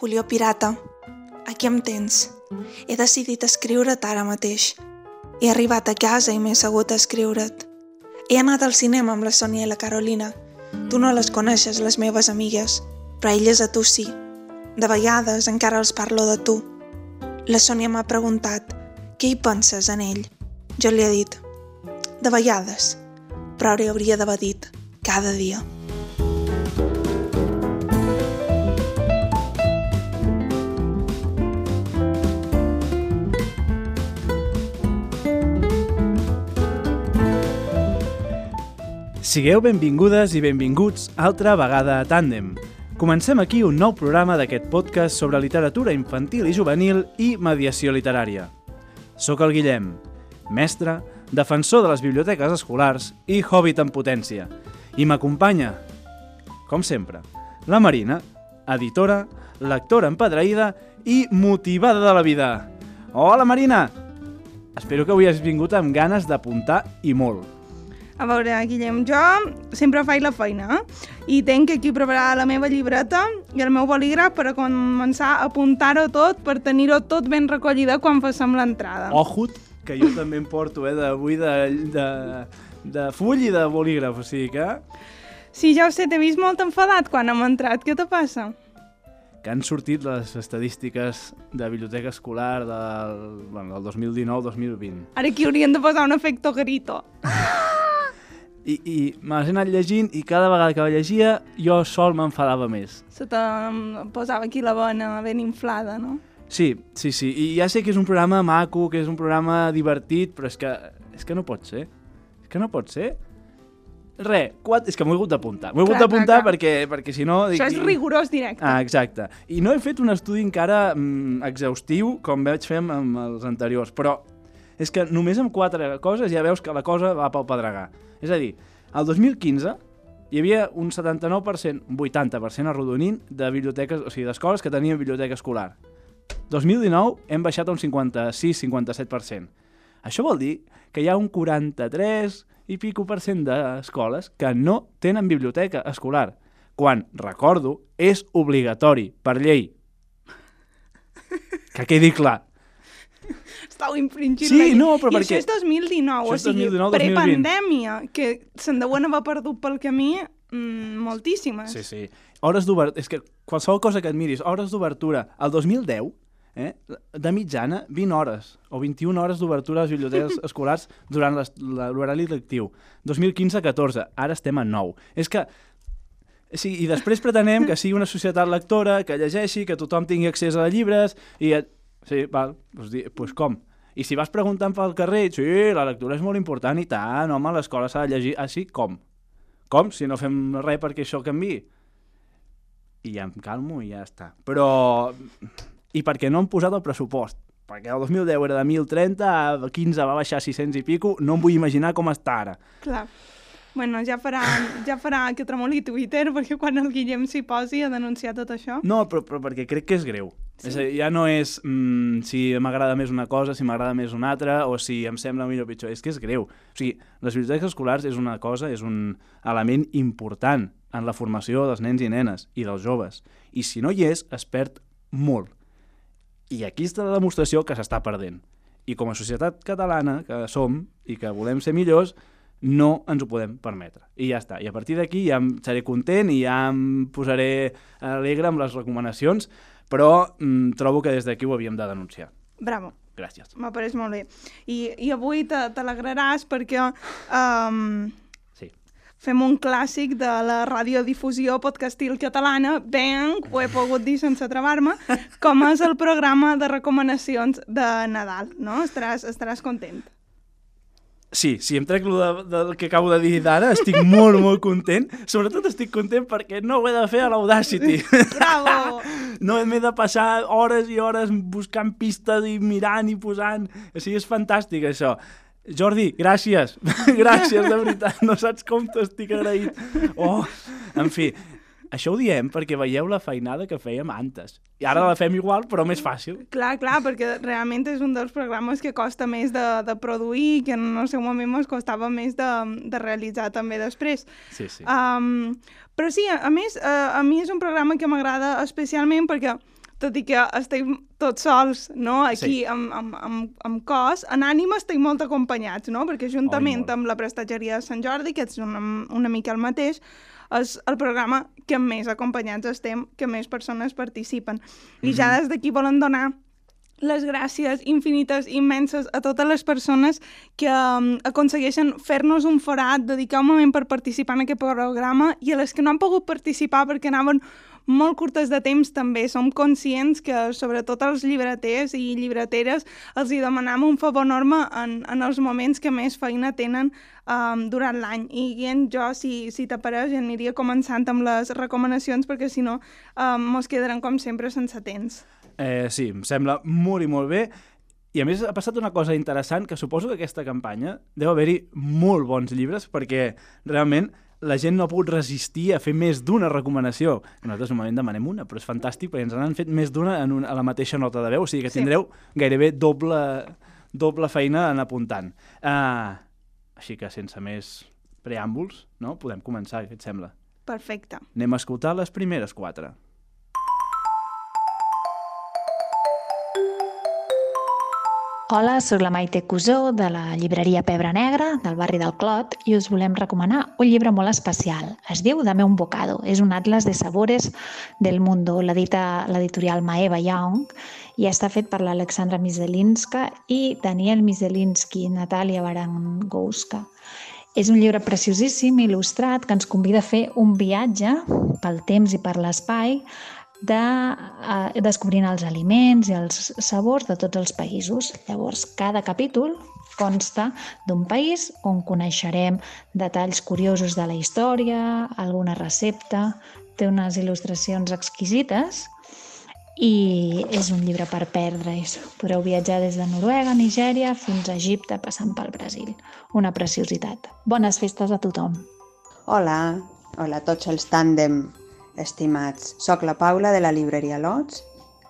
Julio Pirata, aquí em tens. He decidit escriure't ara mateix. He arribat a casa i m'he assegut a escriure't. He anat al cinema amb la Sònia i la Carolina. Tu no les coneixes, les meves amigues, però elles a tu sí. De vegades encara els parlo de tu. La Sònia m'ha preguntat què hi penses en ell. Jo li he dit de vegades, però li hauria d'haver dit cada dia. Sigueu benvingudes i benvinguts altra vegada a Tàndem. Comencem aquí un nou programa d'aquest podcast sobre literatura infantil i juvenil i mediació literària. Soc el Guillem, mestre, defensor de les biblioteques escolars i hobbit en potència. I m'acompanya, com sempre, la Marina, editora, lectora empedraïda i motivada de la vida. Hola, Marina! Espero que avui has vingut amb ganes d'apuntar i molt. A veure, Guillem, jo sempre faig la feina eh? i tenc aquí preparada la meva llibreta i el meu bolígraf per a començar a apuntar-ho tot per tenir-ho tot ben recollida quan passem l'entrada. Ojut, que jo també em porto, eh, d'avui de, de, de full i de bolígraf, o sigui que... Sí, ja ho sé, t'he vist molt enfadat quan hem entrat. Què te passa? que han sortit les estadístiques de biblioteca escolar del, bueno, del 2019-2020. Ara aquí haurien de posar un efecte grito. I, i me les he anat llegint i cada vegada que la llegia jo sol m'enfadava més. Se te posava aquí la bona ben inflada, no? Sí, sí, sí. I ja sé que és un programa maco, que és un programa divertit, però és que, és que no pot ser. És que no pot ser. Re, quatre... és que m'ho he hagut d'apuntar. M'ho he hagut d'apuntar perquè, perquè si no... dic- Això és rigorós directe. Ah, exacte. I no he fet un estudi encara mm, exhaustiu com vaig fer amb, amb els anteriors, però és que només amb quatre coses ja veus que la cosa va pel pedregar. És a dir, el 2015 hi havia un 79%, un 80% arrodonint de biblioteques, o sigui, d'escoles que tenien biblioteca escolar. 2019 hem baixat a un 56-57%. Això vol dir que hi ha un 43 i pico per cent d'escoles que no tenen biblioteca escolar, quan, recordo, és obligatori per llei. Que quedi clar. Estàu infringint Sí, la llei. no, però I perquè- això és 2019, Això o és sigui, 2019, 2020. prepandèmia, que se'n deuen haver perdut pel camí mm, moltíssimes. Sí, sí. Hores d'obertura... És que qualsevol cosa que et miris, hores d'obertura. El 2010, eh, de mitjana, 20 hores o 21 hores d'obertura a les biblioteques escolars durant l'horari lectiu. 2015, 14. Ara estem a 9. És que Sí, i després pretenem que sigui una societat lectora, que llegeixi, que tothom tingui accés a llibres, i... et- Sí, val, doncs, di- doncs com? I si vas preguntant pel carrer, sí, la lectura és molt important i tant, home, l'escola s'ha de llegir. Ah, sí? Com? Com? Si no fem res perquè això canvi? I ja em calmo i ja està. Però... I perquè no han posat el pressupost? Perquè el 2010 era de 1.030, a 15 va baixar a 600 i pico, no em vull imaginar com està ara. Clar. Bueno, ja farà, ja farà que tremoli Twitter, perquè quan el Guillem s'hi posi a denunciar tot això... No, però, però perquè crec que és greu. Sí. És a dir, ja no és mm, si m'agrada més una cosa, si m'agrada més una altra, o si em sembla millor o pitjor. És que és greu. O sigui, les biblioteques escolars és una cosa, és un element important en la formació dels nens i nenes i dels joves. I si no hi és, es perd molt. I aquí està la demostració que s'està perdent. I com a societat catalana que som i que volem ser millors, no ens ho podem permetre. I ja està. I a partir d'aquí ja em seré content i ja em posaré alegre amb les recomanacions, però mm, trobo que des d'aquí ho havíem de denunciar. Bravo. Gràcies. M'ha pareix molt bé. I, i avui l'alegraràs perquè um, Sí. fem un clàssic de la radiodifusió podcastil catalana, ben, ho he pogut dir sense travar-me, com és el programa de recomanacions de Nadal, no? Estaràs, estaràs content. Sí, si em trec de, del que acabo de dir d'ara, estic molt, molt content. Sobretot estic content perquè no ho he de fer a l'Audacity. Bravo! no m'he de passar hores i hores buscant pistes i mirant i posant. O sigui, és fantàstic, això. Jordi, gràcies. gràcies, de veritat. No saps com t'estic agraït. Oh, en fi, això ho diem perquè veieu la feinada que fèiem antes. I ara la fem igual, però més fàcil. Clar, clar, perquè realment és un dels programes que costa més de, de produir i que en el seu moment ens costava més de, de realitzar també després. Sí, sí. Um, però sí, a, a més, uh, a mi és un programa que m'agrada especialment perquè tot i que estem tots sols, no?, aquí Sí. amb, amb, amb, amb cos, en ànima estem molt acompanyats, no?, perquè juntament molt. amb la prestatgeria de Sant Jordi, que és una, una mica el mateix, és el programa que més acompanyats estem, que més persones participen. I ja des d'aquí volen donar les gràcies infinites, immenses a totes les persones que um, aconsegueixen fer-nos un forat, dedicar un moment per participar en aquest programa i a les que no han pogut participar perquè anaven molt curtes de temps també. Som conscients que sobretot els llibreters i llibreteres els hi demanam un favor enorme en, en els moments que més feina tenen um, durant l'any. I Guillem, jo, si, si t'apareix, aniria començant amb les recomanacions perquè si no um, mos quedaran com sempre sense temps. Eh, sí, em sembla molt i molt bé. I a més ha passat una cosa interessant, que suposo que aquesta campanya deu haver-hi molt bons llibres, perquè realment la gent no ha pogut resistir a fer més d'una recomanació. Nosaltres normalment demanem una, però és fantàstic perquè ens n'han fet més d'una en a la mateixa nota de veu, o sigui que Sí. tindreu gairebé doble, doble feina en apuntant. Uh, així que sense més preàmbuls, no? podem començar, què et sembla? Perfecte. Anem a escoltar les primeres quatre. Hola, sóc la Maite Cusó de la llibreria Pebre Negra del barri del Clot i us volem recomanar un llibre molt especial. Es diu Dame un bocado. És un atlas de sabores del mundo. L'edita l'editorial Maeva Young i està fet per l'Alexandra Mizelinska i Daniel Mizelinski i Natàlia Barangouska. És un llibre preciosíssim, il·lustrat, que ens convida a fer un viatge pel temps i per l'espai de eh, descobrint els aliments i els sabors de tots els països. Llavors, cada capítol consta d'un país on coneixerem detalls curiosos de la història, alguna recepta, té unes il·lustracions exquisites i és un llibre per perdre's. Podreu viatjar des de Noruega, Nigèria, fins a Egipte, passant pel Brasil. Una preciositat. Bones festes a tothom! Hola, hola a tots els tàndem estimats. Soc la Paula de la llibreria Lots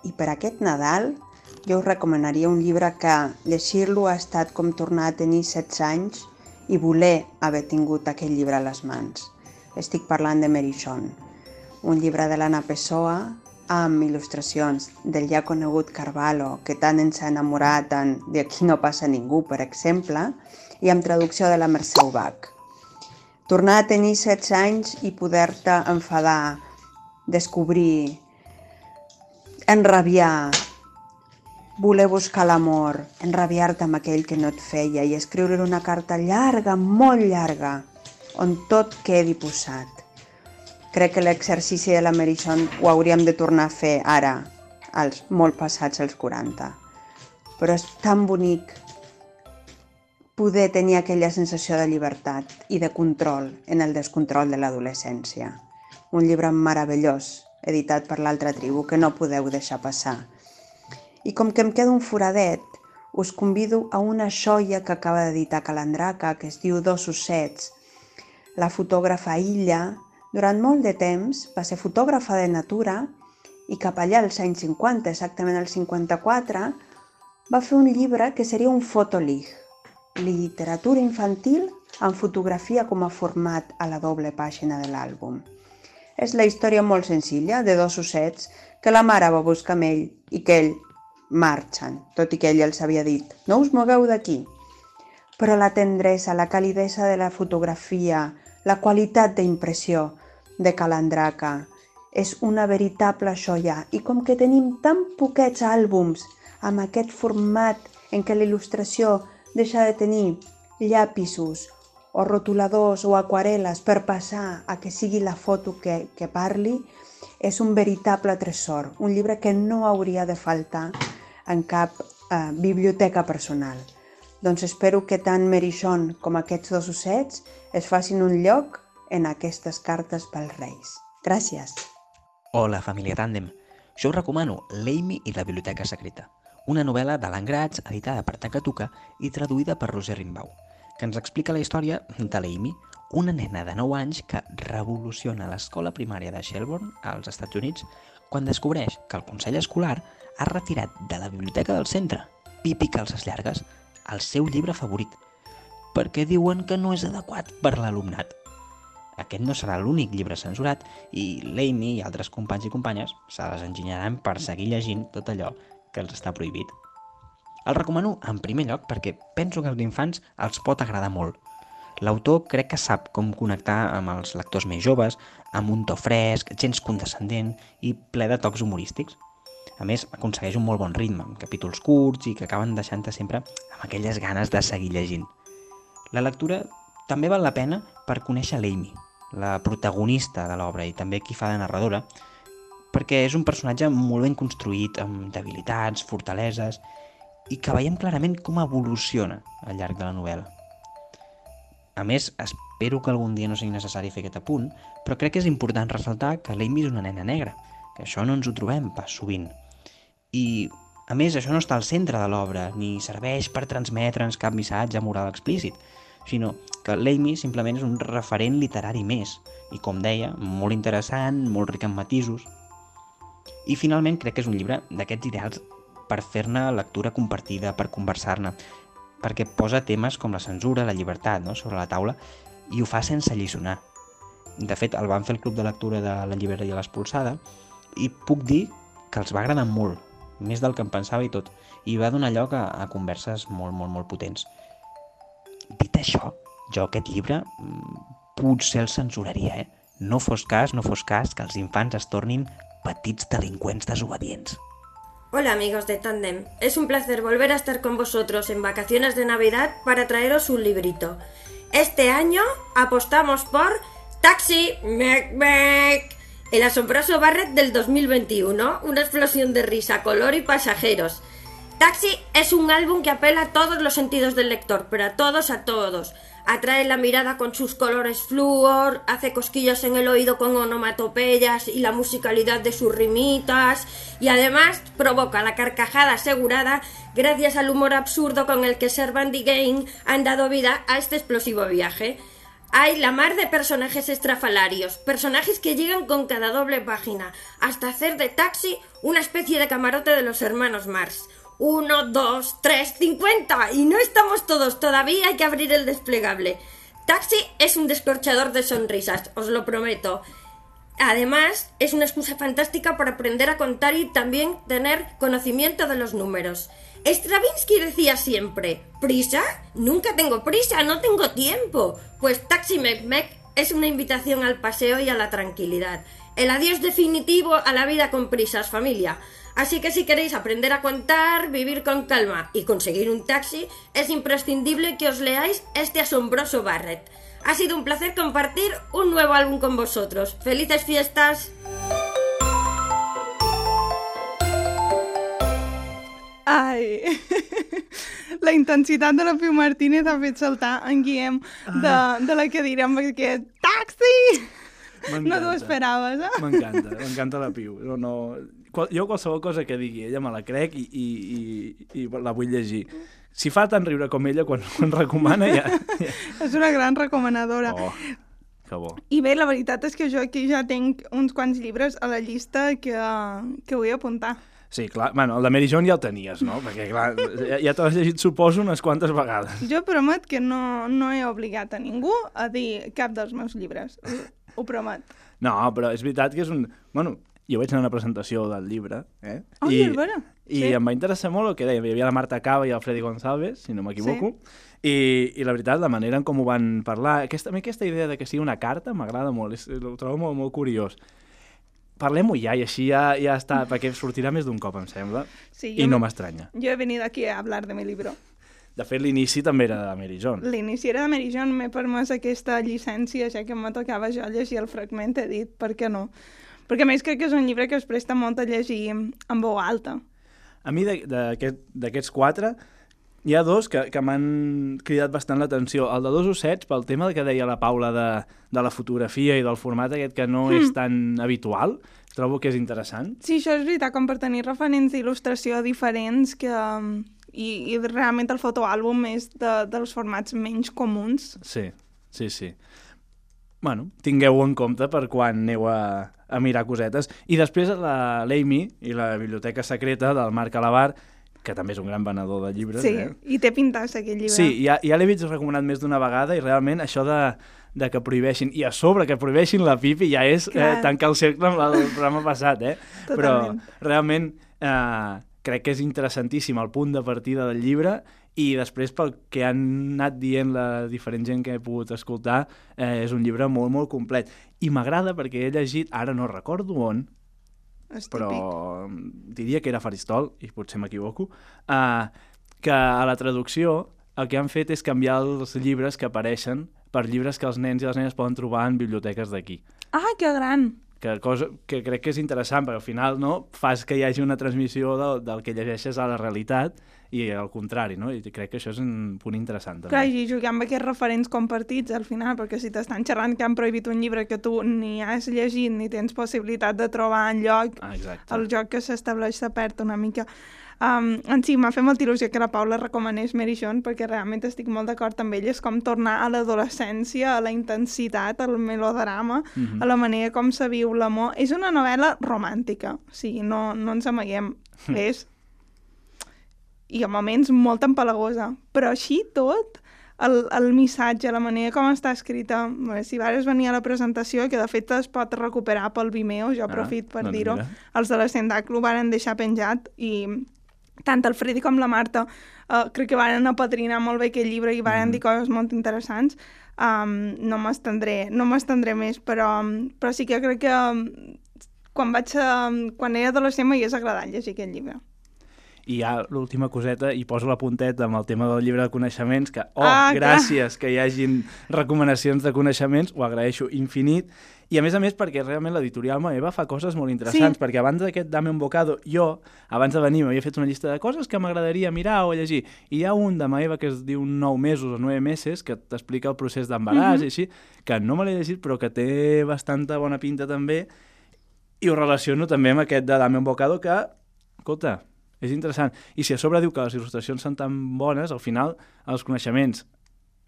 i per aquest Nadal jo us recomanaria un llibre que llegir-lo ha estat com tornar a tenir 16 anys i voler haver tingut aquell llibre a les mans. Estic parlant de Merichon, un llibre de l'Anna Pessoa amb il·lustracions del ja conegut Carvalho, que tant ens ha enamorat en De aquí no passa ningú, per exemple, i amb traducció de la Mercè Ubach. Tornar a tenir 16 anys i poder-te enfadar, descobrir, enrabiar, voler buscar l'amor, enrabiar-te amb aquell que no et feia i escriure una carta llarga, molt llarga, on tot quedi posat. Crec que l'exercici de la Merichon ho hauríem de tornar a fer ara, als molt passats els 40. Però és tan bonic poder tenir aquella sensació de llibertat i de control en el descontrol de l'adolescència. Un llibre meravellós, editat per l'altra tribu, que no podeu deixar passar. I com que em queda un foradet, us convido a una joia que acaba d'editar Calandraca, que es diu Dos ossets. La fotògrafa Illa, durant molt de temps, va ser fotògrafa de natura i cap allà als anys 50, exactament al 54, va fer un llibre que seria un fotolig, literatura infantil amb fotografia com a format a la doble pàgina de l'àlbum. És la història molt senzilla de dos ossets que la mare va buscar amb ell i que ell marxen, tot i que ell els havia dit no us mogueu d'aquí. Però la tendresa, la calidesa de la fotografia, la qualitat d'impressió de Calandraca és una veritable joia i com que tenim tan poquets àlbums amb aquest format en què la il·lustració deixa de tenir llapisos o rotuladors o aquarel·les per passar a que sigui la foto que, que parli, és un veritable tresor, un llibre que no hauria de faltar en cap eh, biblioteca personal. Doncs espero que tant Merichon com aquests dos ossets es facin un lloc en aquestes cartes pels Reis. Gràcies. Hola, família Tàndem. Jo us recomano L'Amy i la Biblioteca Secreta, una novel·la de l'Angrats editada per Takatuka i traduïda per Roger Rimbaud, que ens explica la història de l'Amy, una nena de 9 anys que revoluciona l'escola primària de Shelburne, als Estats Units, quan descobreix que el Consell Escolar ha retirat de la biblioteca del centre, Pipi Calces Llargues, el seu llibre favorit, perquè diuen que no és adequat per l'alumnat. aquest no serà l'únic llibre censurat i l'Amy i altres companys i companyes se les enginyaran per seguir llegint tot allò que els està prohibit. El recomano en primer lloc perquè penso que als infants els pot agradar molt. L'autor crec que sap com connectar amb els lectors més joves, amb un to fresc, gens condescendent i ple de tocs humorístics. A més, aconsegueix un molt bon ritme, amb capítols curts i que acaben deixant-te sempre amb aquelles ganes de seguir llegint. La lectura també val la pena per conèixer l'Amy, la protagonista de l'obra i també qui fa de narradora, perquè és un personatge molt ben construït, amb debilitats, fortaleses, i que veiem clarament com evoluciona al llarg de la novel·la. A més, espero que algun dia no sigui necessari fer aquest apunt, però crec que és important ressaltar que l'Amy és una nena negra, que això no ens ho trobem pas sovint. I, a més, això no està al centre de l'obra, ni serveix per transmetre'ns cap missatge moral explícit, sinó que l'Amy simplement és un referent literari més, i com deia, molt interessant, molt ric en matisos. I finalment crec que és un llibre d'aquests ideals per fer-ne lectura compartida, per conversar-ne, perquè posa temes com la censura, la llibertat no? sobre la taula i ho fa sense alliçonar. De fet, el van fer el club de lectura de la llibreria L'Espolsada i puc dir que els va agradar molt, més del que em pensava i tot, i va donar lloc a, a converses molt, molt, molt potents. Dit això, jo aquest llibre mm, potser el censuraria, eh? No fos cas, no fos cas que els infants es tornin petits delinqüents desobedients. Hola amigos de Tandem, es un placer volver a estar con vosotros en vacaciones de Navidad para traeros un librito. Este año apostamos por Taxi Mec Mec, el asombroso Barret del 2021, una explosión de risa, color y pasajeros. Taxi es un álbum que apela a todos los sentidos del lector, pero a todos, a todos. Atrae la mirada con sus colores flúor, hace cosquillas en el oído con onomatopeyas y la musicalidad de sus rimitas, y además provoca la carcajada asegurada gracias al humor absurdo con el que Servant y Gain han dado vida a este explosivo viaje. Hay la mar de personajes estrafalarios, personajes que llegan con cada doble página, hasta hacer de Taxi una especie de camarote de los hermanos Mars. Uno, dos, tres, cincuenta. Y no estamos todos, todavía hay que abrir el desplegable. Taxi es un descorchador de sonrisas, os lo prometo. Además, es una excusa fantástica para aprender a contar y también tener conocimiento de los números. Stravinsky decía siempre, ¿prisa? Nunca tengo prisa, no tengo tiempo. Pues Taxi Mec es una invitación al paseo y a la tranquilidad. El adiós definitivo a la vida con prisas, familia. Así que si queréis aprender a contar, vivir con calma y conseguir un taxi, es imprescindible que os leáis este asombroso Barrett. Ha sido un placer compartir un nuevo álbum con vosotros. ¡Felices fiestas! Ai, la intensitat de la Piu Martínez ha fet saltar en Guillem de, de la cadira amb aquest taxi! No t'ho esperaves, eh? M'encanta, m'encanta la Piu. No, no... Qual, jo qualsevol cosa que digui ella me la crec i, i, i, i la vull llegir. Si fa tant riure com ella quan, quan recomana ja... ja... És una gran recomanadora. Oh, que bo. I bé, la veritat és que jo aquí ja tinc uns quants llibres a la llista que, que vull apuntar. Sí, clar, bueno, el de Mary John ja el tenies, no? Perquè, clar, ja, ja t'ho has llegit, suposo, unes quantes vegades. Jo promet que no, no he obligat a ningú a dir cap dels meus llibres. Ho promet. No, però és veritat que és un... Bueno, jo vaig anar a una presentació del llibre, eh? Oh, I, vera. I Sí. em va interessar molt el que deia. Hi havia la Marta Cava i el Freddy González, si no m'equivoco. I, I la veritat, la manera en com ho van parlar... Aquesta, a mi aquesta idea de que sigui una carta m'agrada molt, és, ho trobo molt, molt curiós. Parlem-ho ja, i així ja, ja està, perquè sortirà més d'un cop, em sembla, Sí, i no m'estranya. Yo he venido aquí a hablar de mi libro. De fet, l'inici també era de Mary John. L'inici era de Mary John, m'he permès aquesta llicència, ja que me tocava jo llegir el fragment, he dit, per què no? Perquè a més crec que és un llibre que es presta molt a llegir en veu alta. A mi d'aquests quatre hi ha dos que, que m'han cridat bastant l'atenció. El de dos ossets, pel tema que deia la Paula de, de la fotografia i del format aquest que no és tan habitual, trobo que és interessant. Sí, això és veritat, com per tenir referents d'il·lustració diferents que... I, i realment el fotoàlbum és de, dels formats menys comuns. Sí, sí, sí. Bueno, tingueu en compte per quan aneu a, a mirar cosetes. I després la l'Amy i la Biblioteca Secreta del Marc Alabar, que també és un gran venedor de llibres. Sí, eh? i té pintasse aquest llibre. Sí, ja, ja l'he vist recomanat més d'una vegada i realment això de, de que prohibeixin, i a sobre que prohibeixin la pipi ja és eh, tancar el cercle amb el programa passat, eh? Totalment. Però realment eh, crec que és interessantíssim el punt de partida del llibre i després pel que han anat dient la diferent gent que he pogut escoltar, eh, és un llibre molt, molt complet. I m'agrada perquè he llegit, ara no recordo on, És però típic. diria que era Faristol, i potser m'equivoco, uh, que a la traducció el que han fet és canviar els llibres que apareixen per llibres que els nens i les nenes poden trobar en biblioteques d'aquí. Ah, que gran! Que, cosa, que crec que és interessant, perquè al final no, fas que hi hagi una transmissió del, del que llegeixes a la realitat i al contrari, no? I crec que això és un punt interessant. També. Clar, i jugar amb aquests referents compartits al final, perquè si t'estan xerrant que han prohibit un llibre que tu ni has llegit ni tens possibilitat de trobar en lloc, Ah, exacte. el joc que s'estableix se perd una mica. Um, en si, m'ha fet molta il·lusió que la Paula recomanés Mary John, perquè realment estic molt d'acord amb ell. És com tornar a l'adolescència, a la intensitat, al melodrama, Mhm. a la manera com se viu l'amor. És una novel·la romàntica, o sigui, no, no ens amaguem. és i a moments molt empalagosa, però així tot, el, el missatge, la manera com està escrita, bé, si vares venir a la presentació, que de fet es pot recuperar pel Vimeo, jo Ah, aprofit per doncs dir-ho, els de la Sendac l'ho varen deixar penjat i tant el Freddy com la Marta uh, crec que varen apadrinar molt bé aquest llibre i varen Mhm. dir coses molt interessants. Um, no m'estendré no m'estendré més, però, però sí que crec que um, quan, vaig, um, quan era adolescent m'hagués agradat llegir aquest llibre. I ja l'última coseta, i poso la punteta amb el tema del llibre de coneixements, que, oh, Ah, clar. gràcies que hi hagin recomanacions de coneixements, ho agraeixo infinit, i a més a més perquè realment l'editorial meva fa coses molt interessants, Sí. perquè abans d'aquest Dame un bocado, jo, abans de venir, m'havia fet una llista de coses que m'agradaria mirar o llegir, i hi ha un de Maeva que es diu 9 mesos o 9 mesos, que t'explica el procés d'embaràs Mhm. i així, que no me l'he llegit, però que té bastanta bona pinta també, i ho relaciono també amb aquest de Dame un bocado que, escolta, és interessant. I si a sobre diu que les il·lustracions són tan bones, al final els coneixements,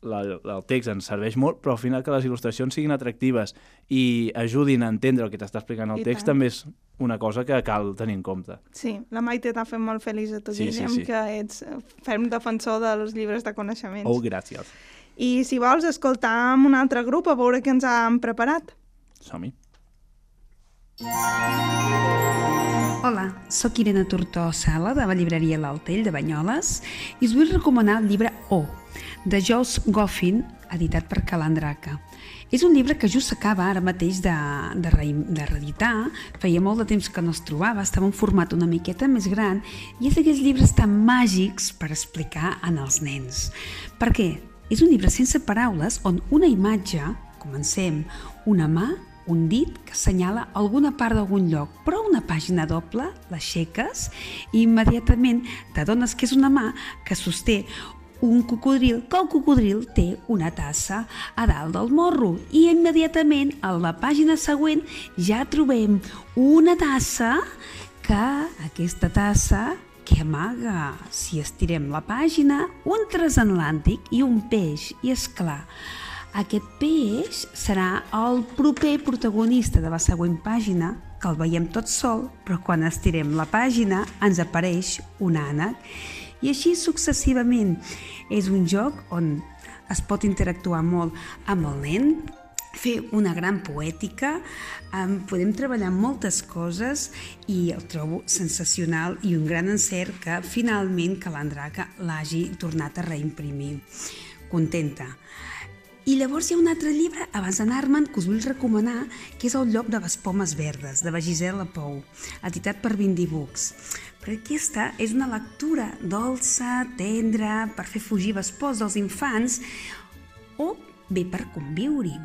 la, el text ens serveix molt, però al final que les il·lustracions siguin atractives i ajudin a entendre el que t'està explicant el I text tant. també és una cosa que cal tenir en compte. Sí, la Maite t'ha fet molt feliç a tu, Sí, sí, Guillem, sí. que ets eh, ferm defensor dels llibres de coneixements. Oh, gràcies. I si vols escoltar amb un altre grup a veure què ens han preparat. Som-hi. Hola, sóc Irene Tortó Sala de la llibreria L'Altell de Banyoles i us vull recomanar el llibre O, de Jules Goffin, editat per Calandraca. És un llibre que just s'acaba ara mateix de, de, re, de reeditar, feia molt de temps que no es trobava, estava en format una miqueta més gran i és d'aquells llibres tan màgics per explicar en els nens. Per què? És un llibre sense paraules on una imatge, comencem, una mà un dit que assenyala alguna part d'algun lloc, però una pàgina doble, l'aixeques i immediatament t'adones que és una mà que sosté un cocodril, que el cocodril té una tassa a dalt del morro i immediatament a la pàgina següent ja trobem una tassa que aquesta tassa que amaga, si estirem la pàgina, un transatlàntic i un peix. I és clar, aquest peix serà el proper protagonista de la següent pàgina, que el veiem tot sol, però quan estirem la pàgina ens apareix un ànec. I així successivament. És un joc on es pot interactuar molt amb el nen, fer una gran poètica, um, podem treballar moltes coses i el trobo sensacional i un gran encert que finalment Calandraca l'hagi tornat a reimprimir. Contenta. I llavors hi ha un altre llibre, abans d'anar-me'n, que us vull recomanar, que és El llop de les pomes verdes, de la Gisela Pou, editat per Bindi. Però aquesta és una lectura dolça, tendra, per fer fugir les pors dels infants, o bé per conviure-hi.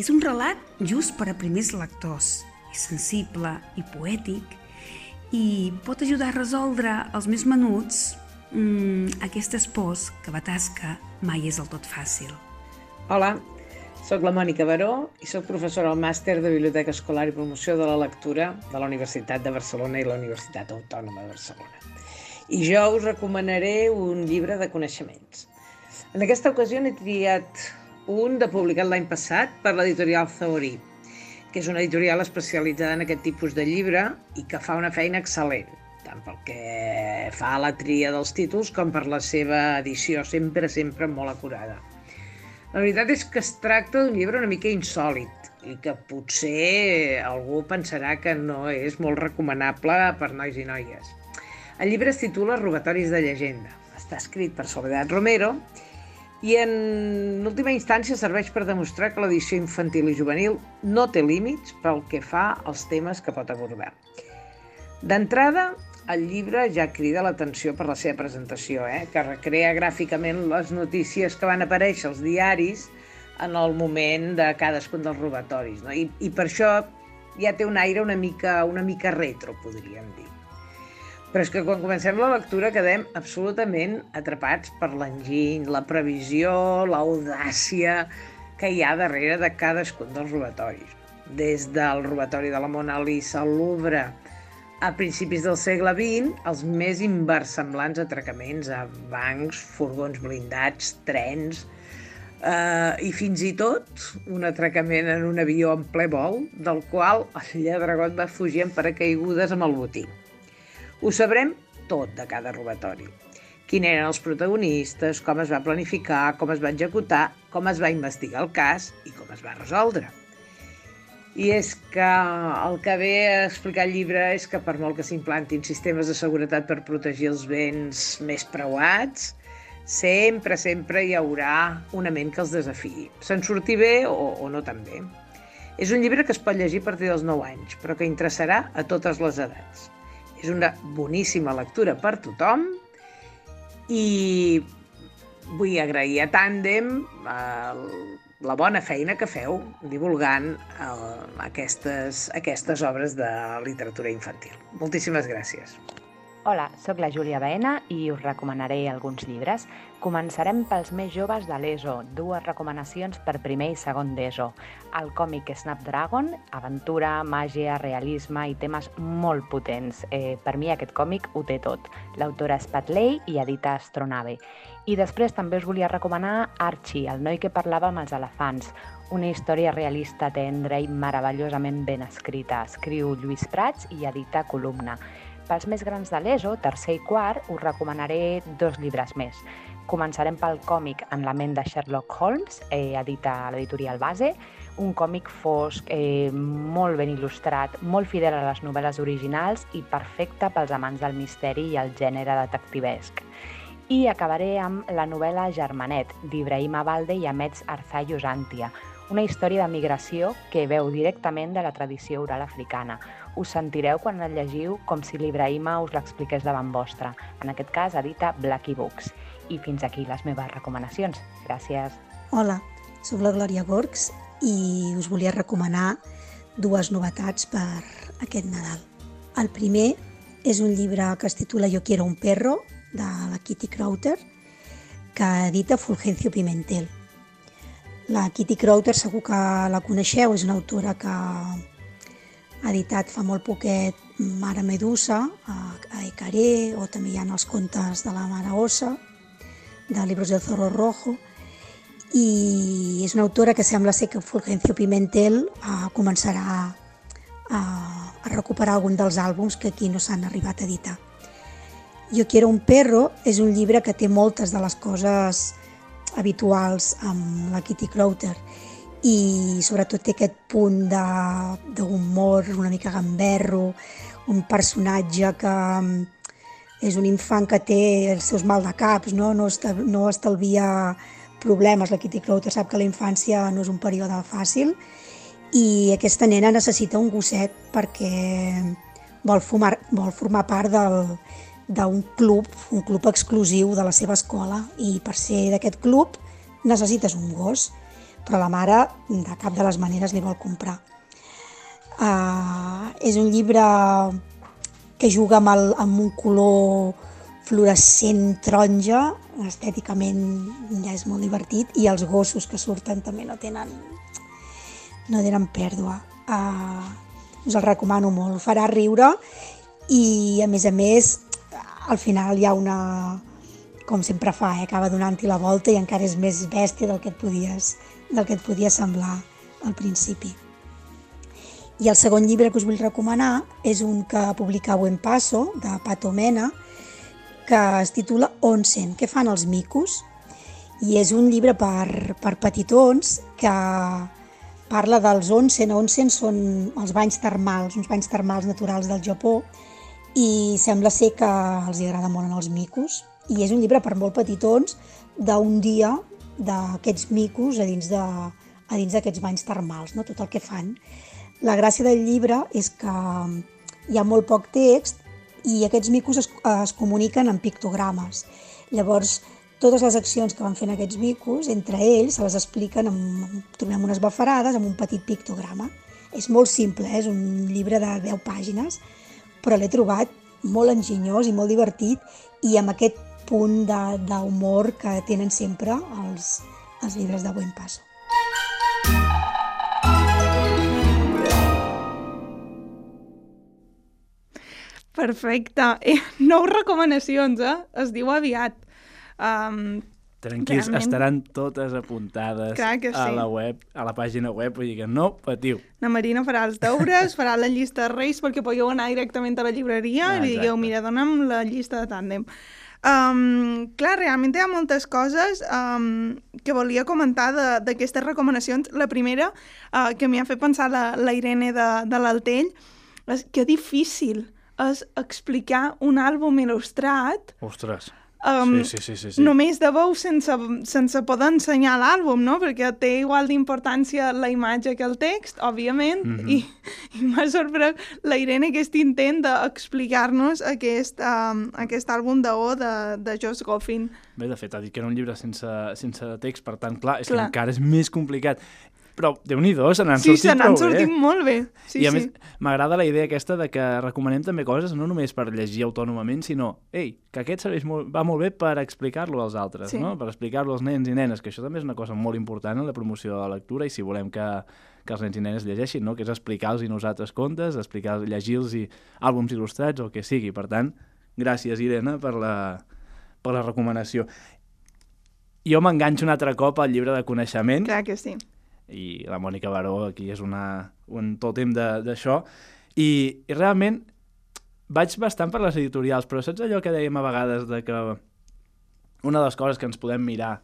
És un relat just per a primers lectors. És sensible i poètic i pot ajudar a resoldre els més menuts mmm, aquestes pors que la tasca mai és del tot fàcil. Hola, sóc la Mònica Baró i sóc professora al màster de Biblioteca Escolar i Promoció de la Lectura de la Universitat de Barcelona i la Universitat Autònoma de Barcelona. I jo us recomanaré un llibre de coneixements. En aquesta ocasió n'he triat un de publicat l'any passat per l'editorial Zahorí, que és una editorial especialitzada en aquest tipus de llibre i que fa una feina excel·lent, tant pel que fa a la tria dels títols com per la seva edició, sempre, sempre molt acurada. La veritat és que es tracta d'un llibre una mica insòlid i que potser algú pensarà que no és molt recomanable per nois i noies. El llibre es titula Robatoris de llegenda. Està escrit per Soledad Romero i en última instància serveix per demostrar que l'edició infantil i juvenil no té límits pel que fa als temes que pot abordar. D'entrada, el llibre ja crida l'atenció per la seva presentació, eh? que recrea gràficament les notícies que van aparèixer als diaris en el moment de cadascun dels robatoris. No? I, I per això ja té un aire una mica, una mica retro, podríem dir. Però és que quan comencem la lectura quedem absolutament atrapats per l'enginy, la previsió, l'audàcia que hi ha darrere de cadascun dels robatoris. Des del robatori de la Mona Lisa al Louvre, a principis del segle XX, els més inversemblants atracaments a bancs, furgons blindats, trens, eh, i fins i tot un atracament en un avió en ple vol, del qual el lladregot va fugir en paracaigudes amb el botí. Ho sabrem tot de cada robatori. Quin eren els protagonistes, com es va planificar, com es va executar, com es va investigar el cas i com es va resoldre. I és que el que ve a explicar el llibre és que per molt que s'implantin sistemes de seguretat per protegir els béns més preuats, sempre, sempre hi haurà una ment que els desafiï. Se'n surti bé o, o no tan bé. És un llibre que es pot llegir a partir dels 9 anys, però que interessarà a totes les edats. És una boníssima lectura per tothom i vull agrair a Tàndem la bona feina que feu divulgant el, aquestes, aquestes obres de literatura infantil. Moltíssimes gràcies. Hola, sóc la Júlia Baena i us recomanaré alguns llibres. Començarem pels més joves de l'ESO, dues recomanacions per primer i segon d'ESO. El còmic Snapdragon, aventura, màgia, realisme i temes molt potents. Eh, per mi aquest còmic ho té tot. L'autora és Pat Lay i edita Astronave. I després també us volia recomanar Archie, el noi que parlava amb els elefants, una història realista, tendra i meravellosament ben escrita. Escriu Lluís Prats i edita Columna. Pels més grans de l'ESO, tercer i quart, us recomanaré dos llibres més. Començarem pel còmic En la ment de Sherlock Holmes, eh, edita l'editorial Base, un còmic fosc, eh, molt ben il·lustrat, molt fidel a les novel·les originals i perfecte pels amants del misteri i el gènere detectivesc. I acabaré amb la novel·la Germanet, d'Ibrahim Abalde i Amets Arzai Usantia, una història de migració que veu directament de la tradició oral africana. Us sentireu quan el llegiu com si l'Ibrahima us l'expliqués davant vostre. En aquest cas, edita Blacky Books. I fins aquí les meves recomanacions. Gràcies. Hola, sóc la Glòria Gorgs i us volia recomanar dues novetats per aquest Nadal. El primer és un llibre que es titula Yo quiero un perro, de la Kitty Crowther, que edita Fulgencio Pimentel. La Kitty Crowther segur que la coneixeu, és una autora que ha editat fa molt poquet Mare Medusa, a, a Ecaré, o també hi ha els contes de la Mare Ossa, de Libros del Zorro Rojo, i és una autora que sembla ser que Fulgencio Pimentel eh, començarà a, a recuperar algun dels àlbums que aquí no s'han arribat a editar. Jo quiero un perro és un llibre que té moltes de les coses habituals amb la Kitty Crowther i sobretot té aquest punt d'humor una mica gamberro, un personatge que és un infant que té els seus mal de caps, no, no, estal, no estalvia problemes. La Kitty Crowther sap que la infància no és un període fàcil i aquesta nena necessita un gosset perquè vol, fumar, vol formar part del, d'un club, un club exclusiu de la seva escola i per ser d'aquest club necessites un gos, però la mare de cap de les maneres li vol comprar. Uh, és un llibre que juga amb, el, amb un color fluorescent taronja, estèticament ja és molt divertit, i els gossos que surten també no tenen, no tenen pèrdua. Uh, us el recomano molt, farà riure i a més a més al final hi ha una, com sempre fa, eh? acaba donant-hi la volta i encara és més bèstia del que, et podies, del que et podia semblar al principi. I el segon llibre que us vull recomanar és un que publica Buen Paso, de Pato Mena, que es titula Onsen, què fan els micos? i és un llibre per, per petitons que parla dels onsen. Onsen són els banys termals, uns banys termals naturals del Japó i sembla ser que els agrada molt als micos i és un llibre per molt petitons d'un dia d'aquests micos a dins de, a dins d'aquests banys termals, no? tot el que fan. La gràcia del llibre és que hi ha molt poc text i aquests micos es, es comuniquen en pictogrames. Llavors, totes les accions que van fent aquests micos, entre ells, se les expliquen, amb, trobem unes bafarades amb un petit pictograma. És molt simple, eh? és un llibre de 10 pàgines, però l'he trobat molt enginyós i molt divertit i amb aquest punt d'humor que tenen sempre els, els llibres de Buen Paso. Perfecte. Eh, nou recomanacions, eh? Es diu aviat. Um, Tranquils, Realment. estaran totes apuntades que a sí. la web, a la pàgina web, vull dir que no patiu. La Marina farà els deures, farà la llista de reis perquè podeu anar directament a la llibreria Ah, i li digueu, mira, dona'm la llista de tàndem. Um, clar, realment hi ha moltes coses um, que volia comentar de- d'aquestes recomanacions. La primera, uh, que m'hi ha fet pensar la, la Irene de, de l'Altell, és que difícil és explicar un àlbum il·lustrat Ostres. Um, sí, sí, sí, sí, sí. Només de veu sense, sense poder ensenyar l'àlbum, no? Perquè té igual d'importància la imatge que el text, òbviament, Mhm. i, i m'ha sorprès la Irene aquest intent d'explicar-nos aquest, um, aquest àlbum de O de, de Josh Goffin. Bé, de fet, ha dit que era un llibre sense, sense text, per tant, clar, és Clar. que encara és més complicat. Però, déu-n'hi-do, se n'han Sí, sortit se n'han prou sortit bé. molt bé. Sí, I a sí. més, m'agrada la idea aquesta de que recomanem també coses no només per llegir autònomament, sinó, ei, que aquest serveix molt, va molt bé per explicar-lo als altres, Sí. no? per explicar-lo als nens i nenes, que això també és una cosa molt important en la promoció de la lectura i si volem que, que els nens i nenes llegeixin, no? que és explicar-los i nosaltres contes, explicar llegir-los i àlbums il·lustrats o el que sigui. Per tant, gràcies, Irene, per la, per la recomanació. Jo m'enganxo un altre cop al llibre de coneixement Clar que sí. I la Mònica Baró aquí és una, un tòtem d'això. I, i realment vaig bastant per les editorials però saps allò que dèiem a vegades de que una de les coses que ens podem mirar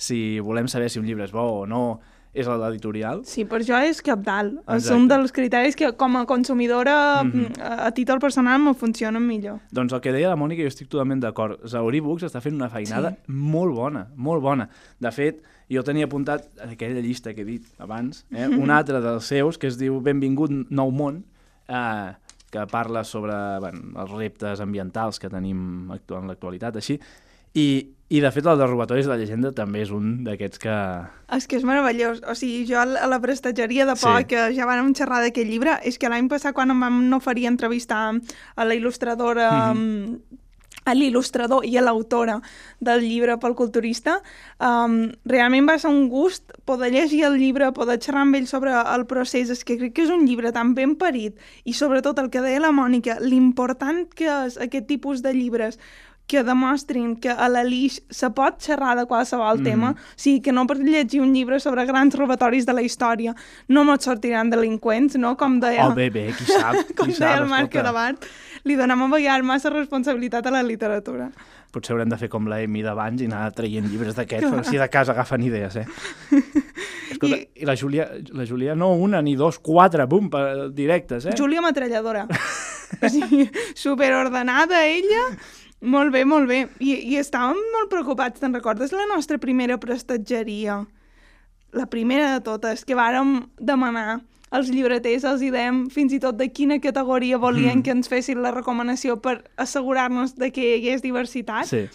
si volem saber si un llibre és bo o no és l'editorial Sí, per això és capdalt. És un dels criteris que com a consumidora Mhm. a, a títol personal me funcionen millor. Doncs el que deia la Mònica, jo estic totalment d'acord. Zauri Books està fent una feinada Sí. molt bona, molt bona. De fet, jo tenia apuntat en aquella llista que he dit abans, eh, Mhm. un altre dels seus que es diu Benvingut Nou Món, eh, que parla sobre bueno, els reptes ambientals que tenim en l'actualitat, així. I, I, de fet, el de Robatoris de la Llegenda també és un d'aquests que... És que és meravellós. O sigui, jo a la prestatgeria de Sí. por, que ja vàrem xerrar d'aquest llibre, és que l'any passat quan em vam oferir entrevistar a la il·lustradora... Mhm. mm a l'il·lustrador i a l'autora del llibre pel culturista, um, realment va ser un gust poder llegir el llibre, poder xerrar amb ell sobre el procés. És que crec que és un llibre tan ben parit i sobretot el que deia la Mònica, l'important que és aquest tipus de llibres que demostrin que a la Lix se pot xerrar de qualsevol Mhm. tema, o sigui, que no per llegir un llibre sobre grans robatoris de la història no mos sortiran delinqüents, no? Com deia, Oh, bé, bé, qui sap, com qui deia sap, el Marc. Adabart, li donem a vegades massa responsabilitat a la literatura. Potser haurem de fer com la Emi d'abans i anar traient llibres d'aquests, però si de casa agafen idees, eh? Escolta, I, I la Júlia, la Júlia no una ni dos, quatre, bum, per, directes, eh? Júlia Metralladora. o sigui, superordenada ella, molt bé, molt bé. I, I estàvem molt preocupats, te'n recordes la nostra primera prestatgeria? La primera de totes, que vàrem demanar als llibreters, els hi dèiem fins i tot de quina categoria volien Mm. que ens fessin la recomanació per assegurar-nos de que hi hagués diversitat. Sí.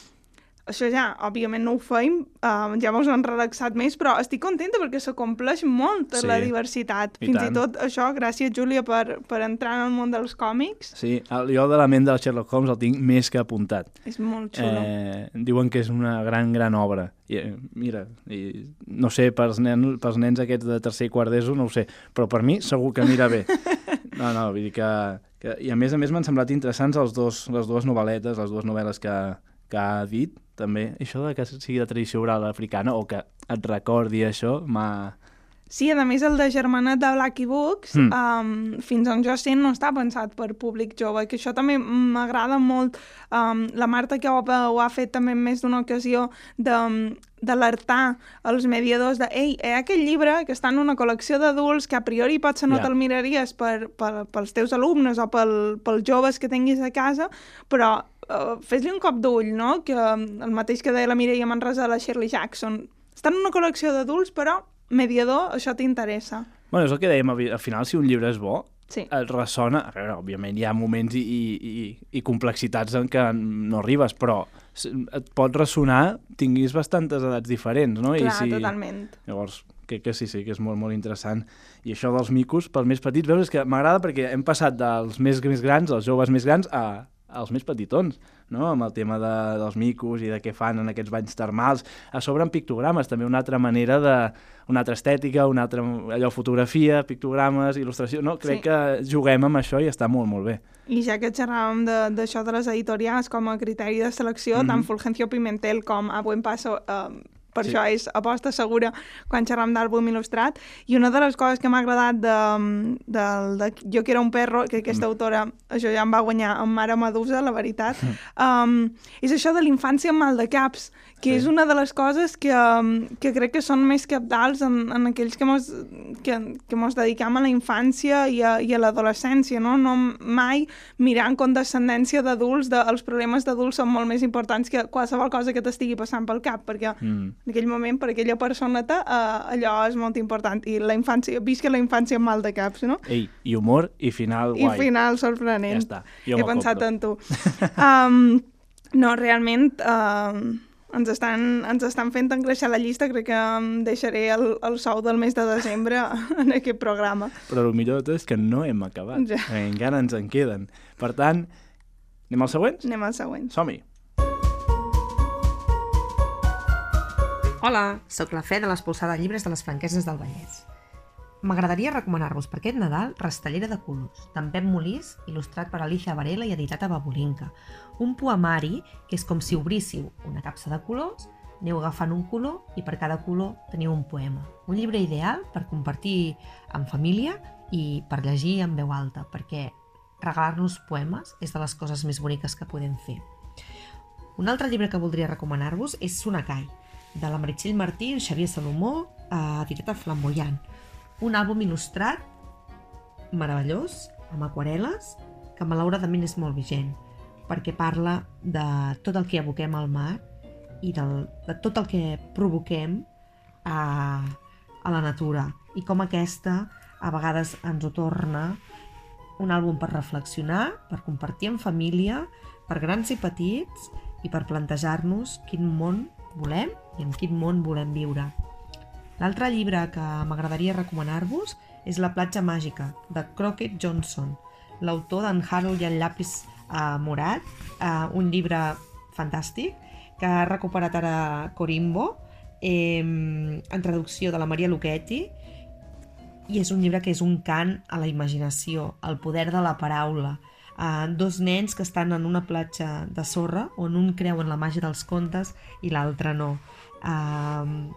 Això ja, òbviament no ho feim, uh, ja mos han relaxat més, però estic contenta perquè s'acompleix molt Sí, la diversitat. i Fins tant. i tot això, gràcies Júlia per, per entrar en el món dels còmics. Sí, el, jo de la ment del Sherlock Holmes el tinc més que apuntat. És molt xulo. Eh, diuen que és una gran, gran obra. I, eh, mira, i, no sé, pels, nen, pels nens aquests de tercer i quart d'ESO, no ho sé, però per mi segur que anirà bé. No, no, vull dir que... que I a més a més m'han semblat interessants els dos, les dues novel·letes, les dues novel·les que, que ha dit, també. Això de que sigui de tradició oral africana o que et recordi això m'ha Sí, a més el de Germanat de Blacky Books, Mm. um, fins on jo sé, no està pensat per públic jove, que això també m'agrada molt. Um, la Marta que ho, ho ha fet també més d'una ocasió de d'alertar els mediadors de ei, hi ha aquest llibre que està en una col·lecció d'adults que a priori potser no Ja. te'l miraries per, per, pels teus alumnes o pel, pels joves que tinguis a casa, però uh, fes-li un cop d'ull, no? Que um, el mateix que deia la Mireia Manresa de la Shirley Jackson. Està en una col·lecció d'adults, però mediador, això t'interessa. Bueno, és el que dèiem, al al final, si un llibre és bo, Sí. et ressona... A veure, òbviament hi ha moments i, i, i, i complexitats en què no arribes, però et pot ressonar tinguis bastantes edats diferents, no? Clar, I si... totalment. Llavors, crec que sí, sí, que és molt, molt interessant. I això dels micos, pels més petits, veus, és que m'agrada perquè hem passat dels més, més grans, els joves més grans, a, als més petitons, no? amb el tema de, dels micos i de què fan en aquests banys termals. A sobre en pictogrames, també una altra manera de... una altra estètica, una altra allò, fotografia, pictogrames, il·lustració... No? Crec Sí. que juguem amb això i està molt, molt bé. I ja que xerràvem de- d'això de, les editorials com a criteri de selecció, Mhm. tant Fulgencio Pimentel com a Buen Paso, eh, per Sí. això és aposta segura quan xerram d'àlbum il·lustrat. I una de les coses que m'ha agradat de, de, de Jo que era un perro, que aquesta autora, això ja em va guanyar amb Mare Medusa, la veritat, um, és això de l'infància amb mal de caps, que Sí. és una de les coses que, um, que crec que són més capdals en, en aquells que mos, que, que mos dedicam a la infància i a, i a l'adolescència, no? no mai mirar en condescendència d'adults, de, els problemes d'adults són molt més importants que qualsevol cosa que t'estigui passant pel cap, perquè Mm. En aquell moment, per aquella personeta, eh, allò és molt important. I la infància, visca la infància amb mal de caps, no? Ei, i humor i final I guai. final sorprenent. Ja està, jo He pensat compro. en tu. um, no, realment, um, ens, estan, ens estan fent engreixar la llista. Crec que em deixaré el, el sou del mes de desembre en aquest programa. Però el millor de tot és que no hem acabat. Ja. Encara ens en queden. Per tant, anem als següents? Anem al següent. Som-hi. Hola, sóc la Fe de l'Espolsada Llibres de les Franqueses del Vallès. M'agradaria recomanar-vos per aquest Nadal Rastellera de colors, d'en Pep Molís, il·lustrat per Alicia Varela i editat a Babolinca. Un poemari que és com si obríssiu una capsa de colors, aneu agafant un color i per cada color teniu un poema. Un llibre ideal per compartir en família i per llegir en veu alta, perquè regalar-nos poemes és de les coses més boniques que podem fer. Un altre llibre que voldria recomanar-vos és Sonakai, de la Meritxell Martí i Xavier Salomó, a Flamboyant. Un àlbum il·lustrat meravellós, amb aquarel·les, que malauradament és molt vigent, perquè parla de tot el que aboquem al mar i del, de tot el que provoquem a, a la natura i com aquesta a vegades ens ho torna un àlbum per reflexionar, per compartir en família, per grans i petits i per plantejar-nos quin món volem i en quin món volem viure. L'altre llibre que m'agradaria recomanar-vos és La platja màgica, de Crockett Johnson, l'autor d'en Harold i el llapis eh, morat, eh, un llibre fantàstic que ha recuperat ara Corimbo, eh, en traducció de la Maria Lucchetti, i és un llibre que és un cant a la imaginació, al poder de la paraula. Uh, dos nens que estan en una platja de sorra on un creu en la màgia dels contes i l'altre no. Uh,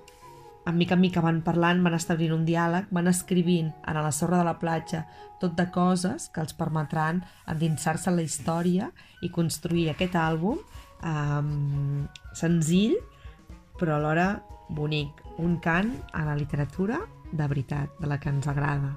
en mica en mica van parlant, van establint un diàleg, van escrivint a la sorra de la platja tot de coses que els permetran endinsar-se en la història i construir aquest àlbum um, senzill però alhora bonic, un cant a la literatura de veritat, de la que ens agrada.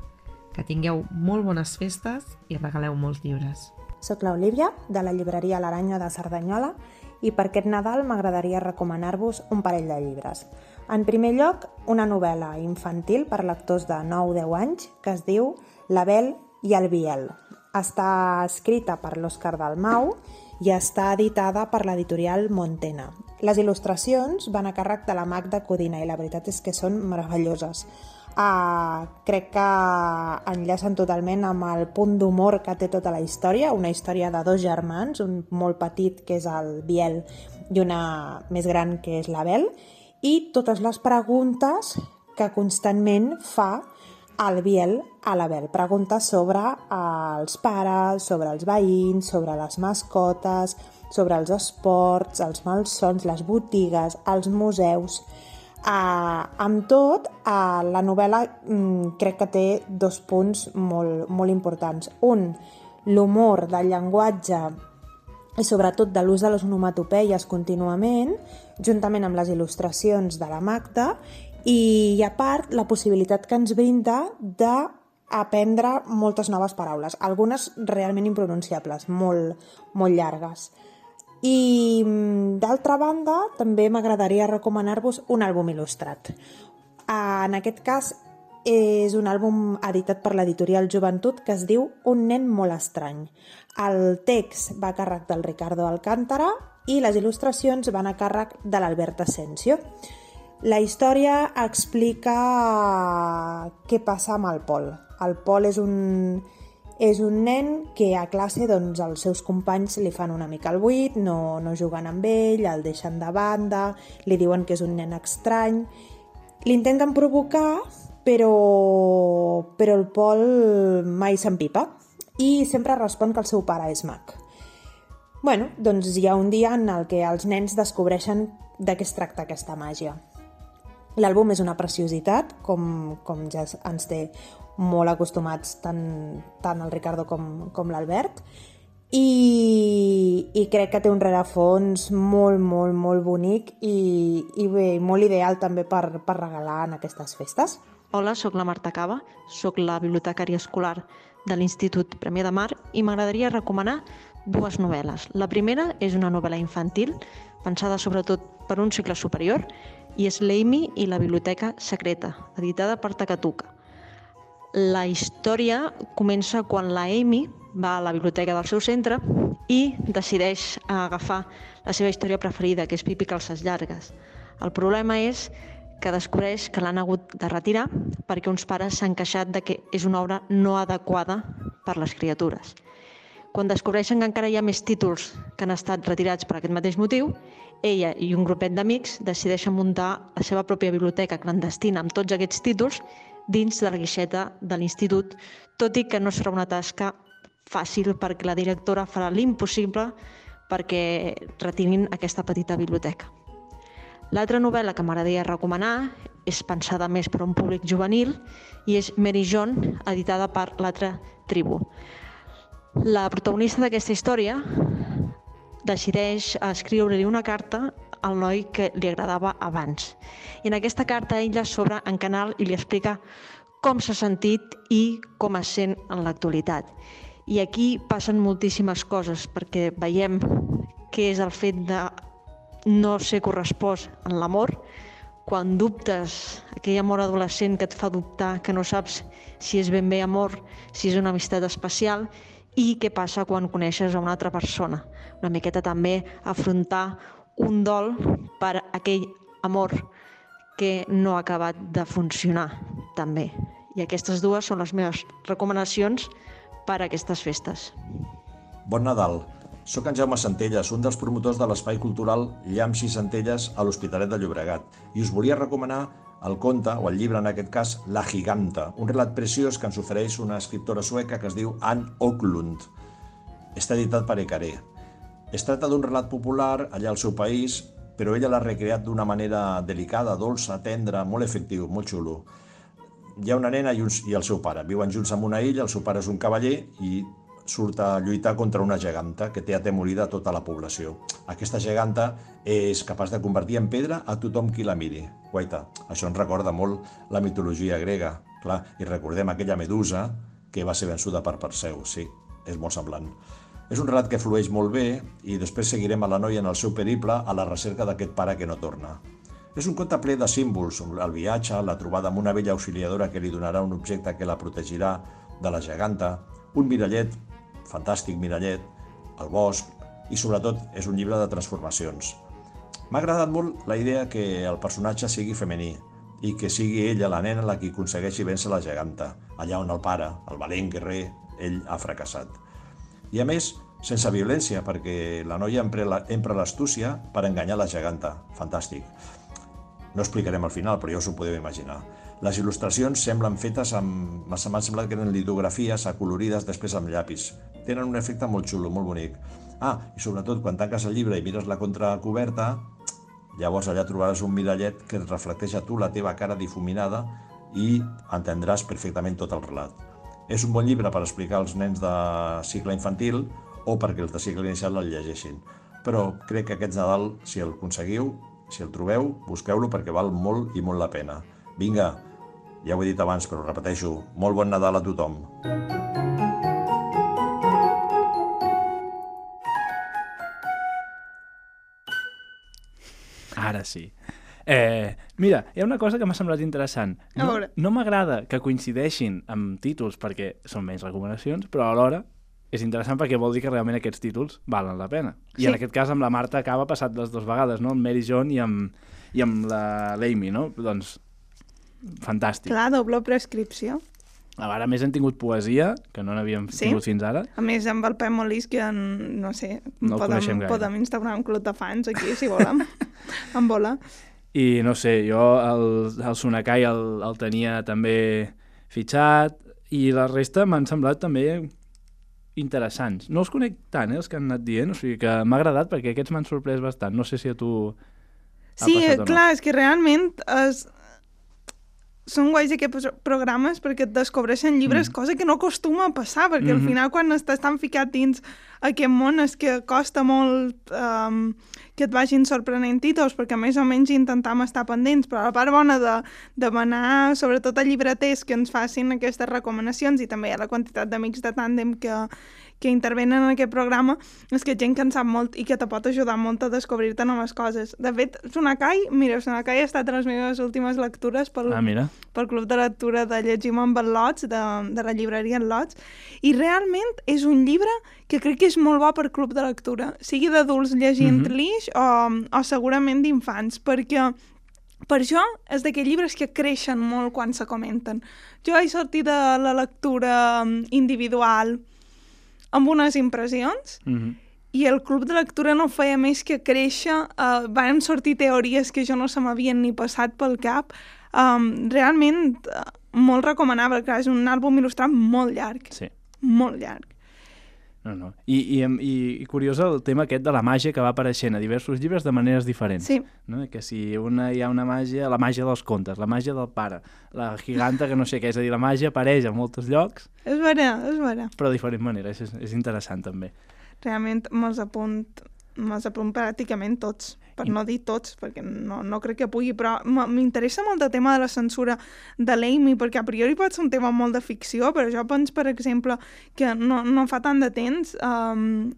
Que tingueu molt bones festes i regaleu molts llibres. Soc l'Olivia, de la llibreria L'Aranya de Cerdanyola, i per aquest Nadal m'agradaria recomanar-vos un parell de llibres. En primer lloc, una novel·la infantil per lectors de 9-10 anys que es diu La Bel i el Biel. Està escrita per l'Òscar Dalmau i està editada per l'editorial Montena. Les il·lustracions van a càrrec de la Magda Codina i la veritat és que són meravelloses. Uh, crec que enllacen totalment amb el punt d'humor que té tota la història, una història de dos germans, un molt petit que és el Biel i una més gran que és la Bel, i totes les preguntes que constantment fa el Biel a la Bel. Preguntes sobre els pares, sobre els veïns, sobre les mascotes, sobre els esports, els malsons, les botigues, els museus... Uh, amb tot, uh, la novel·la um, crec que té dos punts molt, molt importants. Un, l'humor del llenguatge i sobretot de l'ús de les onomatopeies contínuament, juntament amb les il·lustracions de la Magda, i a part la possibilitat que ens brinda de aprendre moltes noves paraules, algunes realment impronunciables, molt, molt llargues. I mm, d'altra banda, també m'agradaria recomanar-vos un àlbum il·lustrat. En aquest cas, és un àlbum editat per l'editorial Joventut que es diu Un nen molt estrany. El text va a càrrec del Ricardo Alcántara i les il·lustracions van a càrrec de l'Albert Asensio. La història explica què passa amb el Pol. El Pol és un, és un nen que a classe doncs, els seus companys li fan una mica el buit, no, no juguen amb ell, el deixen de banda, li diuen que és un nen estrany. L'intenten provocar, però, però el Pol mai s'empipa i sempre respon que el seu pare és mag. Bueno, doncs hi ha un dia en el que els nens descobreixen de què es tracta aquesta màgia. L'àlbum és una preciositat, com, com ja ens té molt acostumats tant, tant el Ricardo com, com l'Albert, i, i crec que té un rerefons molt, molt, molt bonic i, i bé, molt ideal també per, per regalar en aquestes festes. Hola, sóc la Marta Cava, sóc la bibliotecària escolar de l'Institut Premià de Mar i m'agradaria recomanar dues novel·les. La primera és una novel·la infantil, pensada sobretot per un cicle superior, i és l'Amy i la Biblioteca Secreta, editada per Takatuka. La història comença quan la Amy va a la biblioteca del seu centre i decideix agafar la seva història preferida, que és Pipi Calces Llargues. El problema és que descobreix que l'han hagut de retirar perquè uns pares s'han queixat de que és una obra no adequada per les criatures. Quan descobreixen que encara hi ha més títols que han estat retirats per aquest mateix motiu, ella i un grupet d'amics decideixen muntar la seva pròpia biblioteca clandestina amb tots aquests títols dins de la guixeta de l'institut, tot i que no serà una tasca fàcil perquè la directora farà l'impossible perquè retirin aquesta petita biblioteca. L'altra novel·la que m'agradaria recomanar és pensada més per un públic juvenil i és Mary John, editada per l'altra tribu. La protagonista d'aquesta història decideix escriure-li una carta al noi que li agradava abans. I en aquesta carta ella s'obre en canal i li explica com s'ha sentit i com es sent en l'actualitat. I aquí passen moltíssimes coses, perquè veiem què és el fet de no ser correspost en l'amor, quan dubtes, aquell amor adolescent que et fa dubtar, que no saps si és ben bé amor, si és una amistat especial, i què passa quan coneixes a una altra persona. Una miqueta també afrontar un dol per aquell amor que no ha acabat de funcionar també. I aquestes dues són les meves recomanacions per a aquestes festes. Bon Nadal. Soc en Jaume Centelles, un dels promotors de l'espai cultural Llamps i Centelles a l'Hospitalet de Llobregat, i us volia recomanar el conte, o el llibre en aquest cas, La Giganta, un relat preciós que ens ofereix una escriptora sueca que es diu Anne Oklund. Està editat per Ecaré. Es tracta d'un relat popular allà al seu país, però ella l'ha recreat d'una manera delicada, dolça, tendra, molt efectiu, molt xulo. Hi ha una nena i, un, i el seu pare. Viuen junts en una illa, el seu pare és un cavaller i surt a lluitar contra una geganta que té atemorida tota la població. Aquesta geganta és capaç de convertir en pedra a tothom qui la miri. Guaita, això ens recorda molt la mitologia grega. Clar, i recordem aquella medusa que va ser vençuda per Perseu. Sí, és molt semblant. És un relat que flueix molt bé i després seguirem a la noia en el seu periple a la recerca d'aquest pare que no torna. És un conte ple de símbols, el viatge, la trobada amb una vella auxiliadora que li donarà un objecte que la protegirà de la geganta, un mirallet, fantàstic mirallet, el bosc, i sobretot és un llibre de transformacions. M'ha agradat molt la idea que el personatge sigui femení i que sigui ella, la nena, la que aconsegueixi vèncer la geganta, allà on el pare, el valent guerrer, ell ha fracassat. I a més, sense violència, perquè la noia empra l'astúcia per enganyar la geganta. Fantàstic. No explicarem al final, però ja us ho podeu imaginar. Les il·lustracions semblen fetes amb... M'ha semblat que eren litografies acolorides després amb llapis. Tenen un efecte molt xulo, molt bonic. Ah, i sobretot, quan tanques el llibre i mires la contracoberta, Llavors allà trobaràs un mirallet que et reflecteix a tu la teva cara difuminada i entendràs perfectament tot el relat. És un bon llibre per explicar als nens de cicle infantil o perquè els de cicle inicial el llegeixin. Però crec que aquest Nadal, si el aconseguiu, si el trobeu, busqueu-lo perquè val molt i molt la pena. Vinga, ja ho he dit abans, però repeteixo, molt bon Nadal a tothom. Ara sí. Eh, mira, hi ha una cosa que m'ha semblat interessant. No, no m'agrada que coincideixin amb títols perquè són menys recomanacions, però alhora és interessant perquè vol dir que realment aquests títols valen la pena. I Sí. en aquest cas amb la Marta acaba passat les dues vegades, no? Amb Mary John i amb, i amb la l'Amy, no? Doncs, fantàstic. Clar, doble prescripció. Ara a més hem tingut poesia, que no n'havíem Sí? tingut fins ara. A més, amb el Pep Molís, que en, no sé, No podem, podem instaurar un club de fans aquí, si volem. en bola. I no sé, jo el, el Sonakai el, el tenia també fitxat i la resta m'han semblat també interessants. No els conec tant, eh, els que han anat dient, o sigui que m'ha agradat perquè aquests m'han sorprès bastant. No sé si a tu Sí, o no. clar, és que realment es... són guais aquests programes perquè et descobreixen llibres, Mm. cosa que no acostuma a passar, perquè al Mhm. final quan estàs tan ficat dins aquest món és que costa molt um, que et vagin sorprenent títols, perquè més o menys intentam estar pendents, però la part bona de demanar, sobretot a llibreters, que ens facin aquestes recomanacions i també a la quantitat d'amics de tàndem que, que intervenen en aquest programa, és que gent que en sap molt i que te pot ajudar molt a descobrir-te noves coses. De fet, Sonakai, mira, Sonakai ha estat de les meves últimes lectures pel, Ah, mira. pel Club de Lectura de Llegim amb el Lots, de, de la llibreria en Lots, i realment és un llibre que crec que és molt bo per club de lectura, sigui d'adults llegint Mhm. l'ix o, o segurament d'infants, perquè per això és d'aquells llibres que creixen molt quan se comenten. Jo he sortit de la lectura mm, individual amb unes impressions Mm -hmm. i el club de lectura no feia més que créixer. Uh, van sortir teories que jo no se m'havien ni passat pel cap. Um, realment, uh, molt recomanable, que és un àlbum il·lustrat molt llarg. Sí. Molt llarg. No, no. I, i, i, I curiós el tema aquest de la màgia que va apareixent a diversos llibres de maneres diferents. Sí. No? Que si una hi ha una màgia, la màgia dels contes, la màgia del pare, la giganta que no sé què, és a dir, la màgia apareix a molts llocs, És vera, és vera. però de diferents maneres, és, és interessant també. Realment me'ls apunt, me'ls apunt pràcticament tots, per no dir tots, perquè no, no crec que pugui, però m'interessa molt el tema de la censura de l'Amy, perquè a priori pot ser un tema molt de ficció, però jo penso, per exemple, que no, no fa tant de temps, um,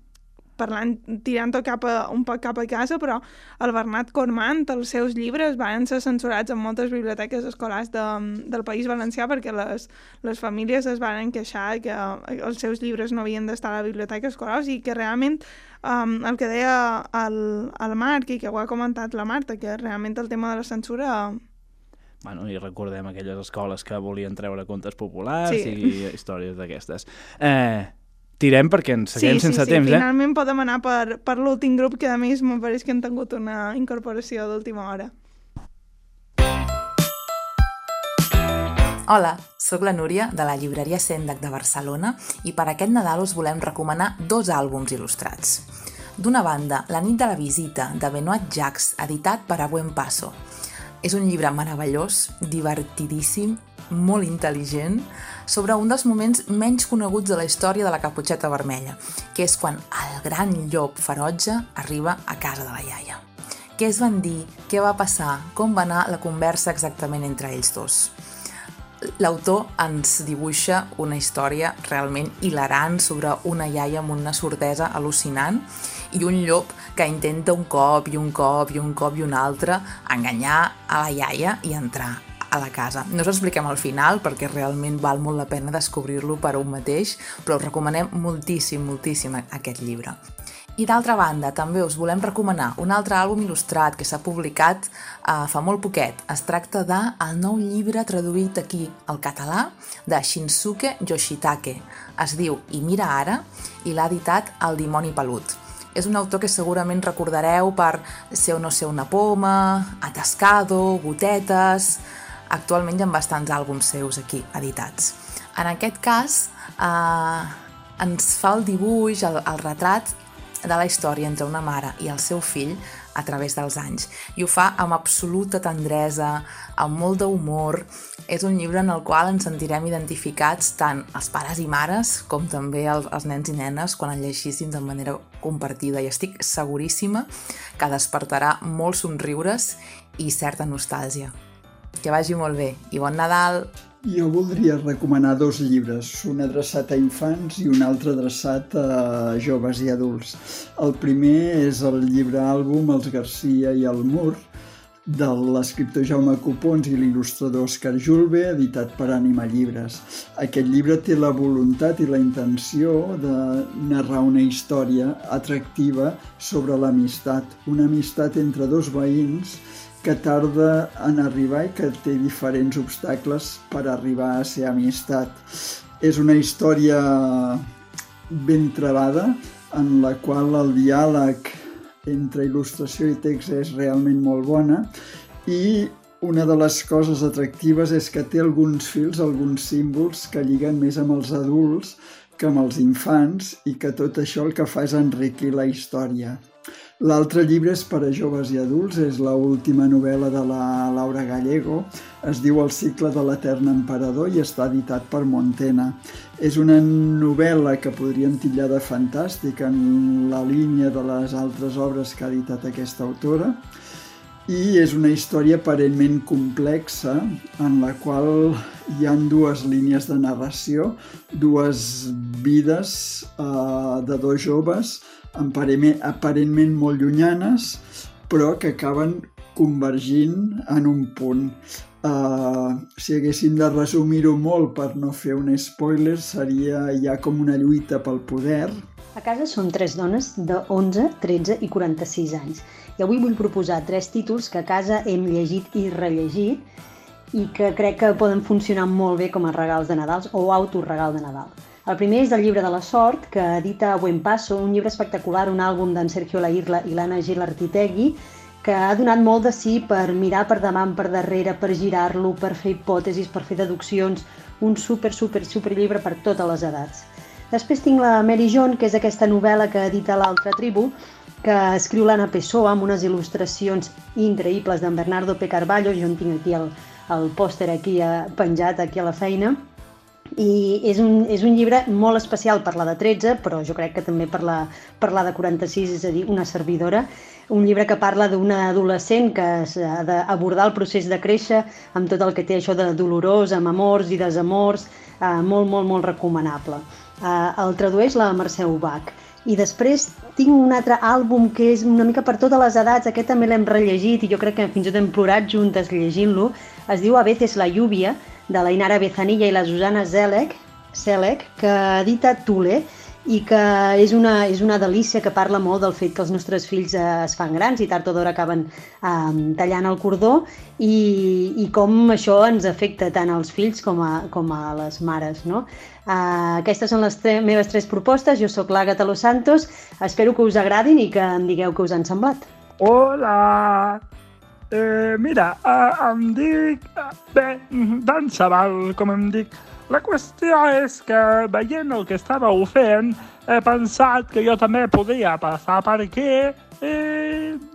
parlant, tirant-ho cap a, un poc cap a casa, però el Bernat Cormant, els seus llibres van ser censurats en moltes biblioteques escolars de, del País Valencià perquè les, les famílies es van queixar que els seus llibres no havien d'estar a la biblioteca escolar, o sigui que realment um, el que deia el, el Marc i que ho ha comentat la Marta, que realment el tema de la censura Bueno, i recordem aquelles escoles que volien treure contes populars Sí. i històries d'aquestes. Eh, tirem perquè ens seguim sí, sense sí, temps, sí. eh? Finalment podem anar per, per l'últim grup, que a més me pareix que han tingut una incorporació d'última hora. Hola, sóc la Núria de la llibreria Sendac de Barcelona i per aquest Nadal us volem recomanar dos àlbums il·lustrats. D'una banda, La nit de la visita, de Benoit Jacques, editat per A Buen Paso. És un llibre meravellós, divertidíssim, molt intel·ligent, sobre un dels moments menys coneguts de la història de la Caputxeta Vermella, que és quan el gran llop ferotge arriba a casa de la iaia. Què es van dir, què va passar, com va anar la conversa exactament entre ells dos. L'autor ens dibuixa una història realment hilarant sobre una iaia amb una sordesa al·lucinant i un llop que intenta un cop i un cop i un cop i un altre enganyar a la iaia i entrar a la casa. No us expliquem al final perquè realment val molt la pena descobrir-lo per un mateix, però us recomanem moltíssim, moltíssim aquest llibre. I d'altra banda, també us volem recomanar un altre àlbum il·lustrat que s'ha publicat uh, fa molt poquet. Es tracta de el nou llibre traduït aquí al català de Shinsuke Yoshitake. Es diu I mira ara i l'ha editat El dimoni pelut. És un autor que segurament recordareu per Ser o no ser una poma, Atascado, Gotetes... Actualment hi ha bastants àlbums seus aquí editats. En aquest cas, eh, ens fa el dibuix, el, el retrat de la història entre una mare i el seu fill a través dels anys. I ho fa amb absoluta tendresa, amb molt d'humor. És un llibre en el qual ens sentirem identificats tant els pares i mares com també els, els nens i nenes quan el llegissin de manera compartida i estic seguríssima que despertarà molts somriures i certa nostàlgia. Que vagi molt bé i bon Nadal! Jo voldria recomanar dos llibres, un adreçat a infants i un altre adreçat a joves i adults. El primer és el llibre àlbum Els Garcia i el Mur, de l'escriptor Jaume Copons i l'il·lustrador Òscar Julve, editat per Ànima Llibres. Aquest llibre té la voluntat i la intenció de narrar una història atractiva sobre l'amistat, una amistat entre dos veïns que tarda en arribar i que té diferents obstacles per arribar a ser amistat. És una història ben trebada en la qual el diàleg entre il·lustració i text és realment molt bona i una de les coses atractives és que té alguns fils, alguns símbols que lliguen més amb els adults que amb els infants i que tot això el que fa és enriquir la història. L'altre llibre és per a joves i adults, és la última novel·la de la Laura Gallego, es diu El cicle de l'etern emperador i està editat per Montena. És una novel·la que podríem titllar de fantàstica en la línia de les altres obres que ha editat aquesta autora i és una història aparentment complexa en la qual hi han dues línies de narració, dues vides uh, de dos joves aparentment, molt llunyanes, però que acaben convergint en un punt. Uh, si haguéssim de resumir-ho molt per no fer un spoiler, seria ja com una lluita pel poder. A casa són tres dones de 11, 13 i 46 anys. I avui vull proposar tres títols que a casa hem llegit i rellegit i que crec que poden funcionar molt bé com a regals de Nadal o autoregal de Nadal. El primer és el llibre de la sort, que edita Buen Paso, un llibre espectacular, un àlbum d'en Sergio Lairla i l'Anna Gil Artitegui, que ha donat molt de sí per mirar per davant, per darrere, per girar-lo, per fer hipòtesis, per fer deduccions, un super, super, super llibre per totes les edats. Després tinc la Mary John, que és aquesta novel·la que edita l'altra tribu, que escriu l'Anna Pessoa amb unes il·lustracions increïbles d'en Bernardo P. Carballo, jo en tinc aquí el, el pòster aquí eh, penjat aquí a la feina, i és un, és un llibre molt especial per la de 13, però jo crec que també per la, per la de 46, és a dir, una servidora, un llibre que parla d'una adolescent que ha d'abordar el procés de créixer amb tot el que té això de dolorós, amb amors i desamors, eh, molt, molt, molt recomanable. Eh, el tradueix la Mercè Ubach. I després tinc un altre àlbum que és una mica per totes les edats, aquest també l'hem rellegit i jo crec que fins i tot hem plorat juntes llegint-lo, es diu A veces la lluvia, de la Inara Bezanilla i la Susana Zelek, Selec, que edita Tule, i que és una, és una delícia que parla molt del fet que els nostres fills eh, es fan grans i tard o d'hora acaben eh, tallant el cordó i, i com això ens afecta tant als fills com a, com a les mares. No? Eh, aquestes són les tre meves tres propostes. Jo sóc l'Àgata Los Santos. Espero que us agradin i que em digueu què us han semblat. Hola! Eh, mira, eh, em dic... Eh, bé, Dan Xaval, com em dic. La qüestió és que, veient el que estàveu fent, he pensat que jo també podia passar per aquí i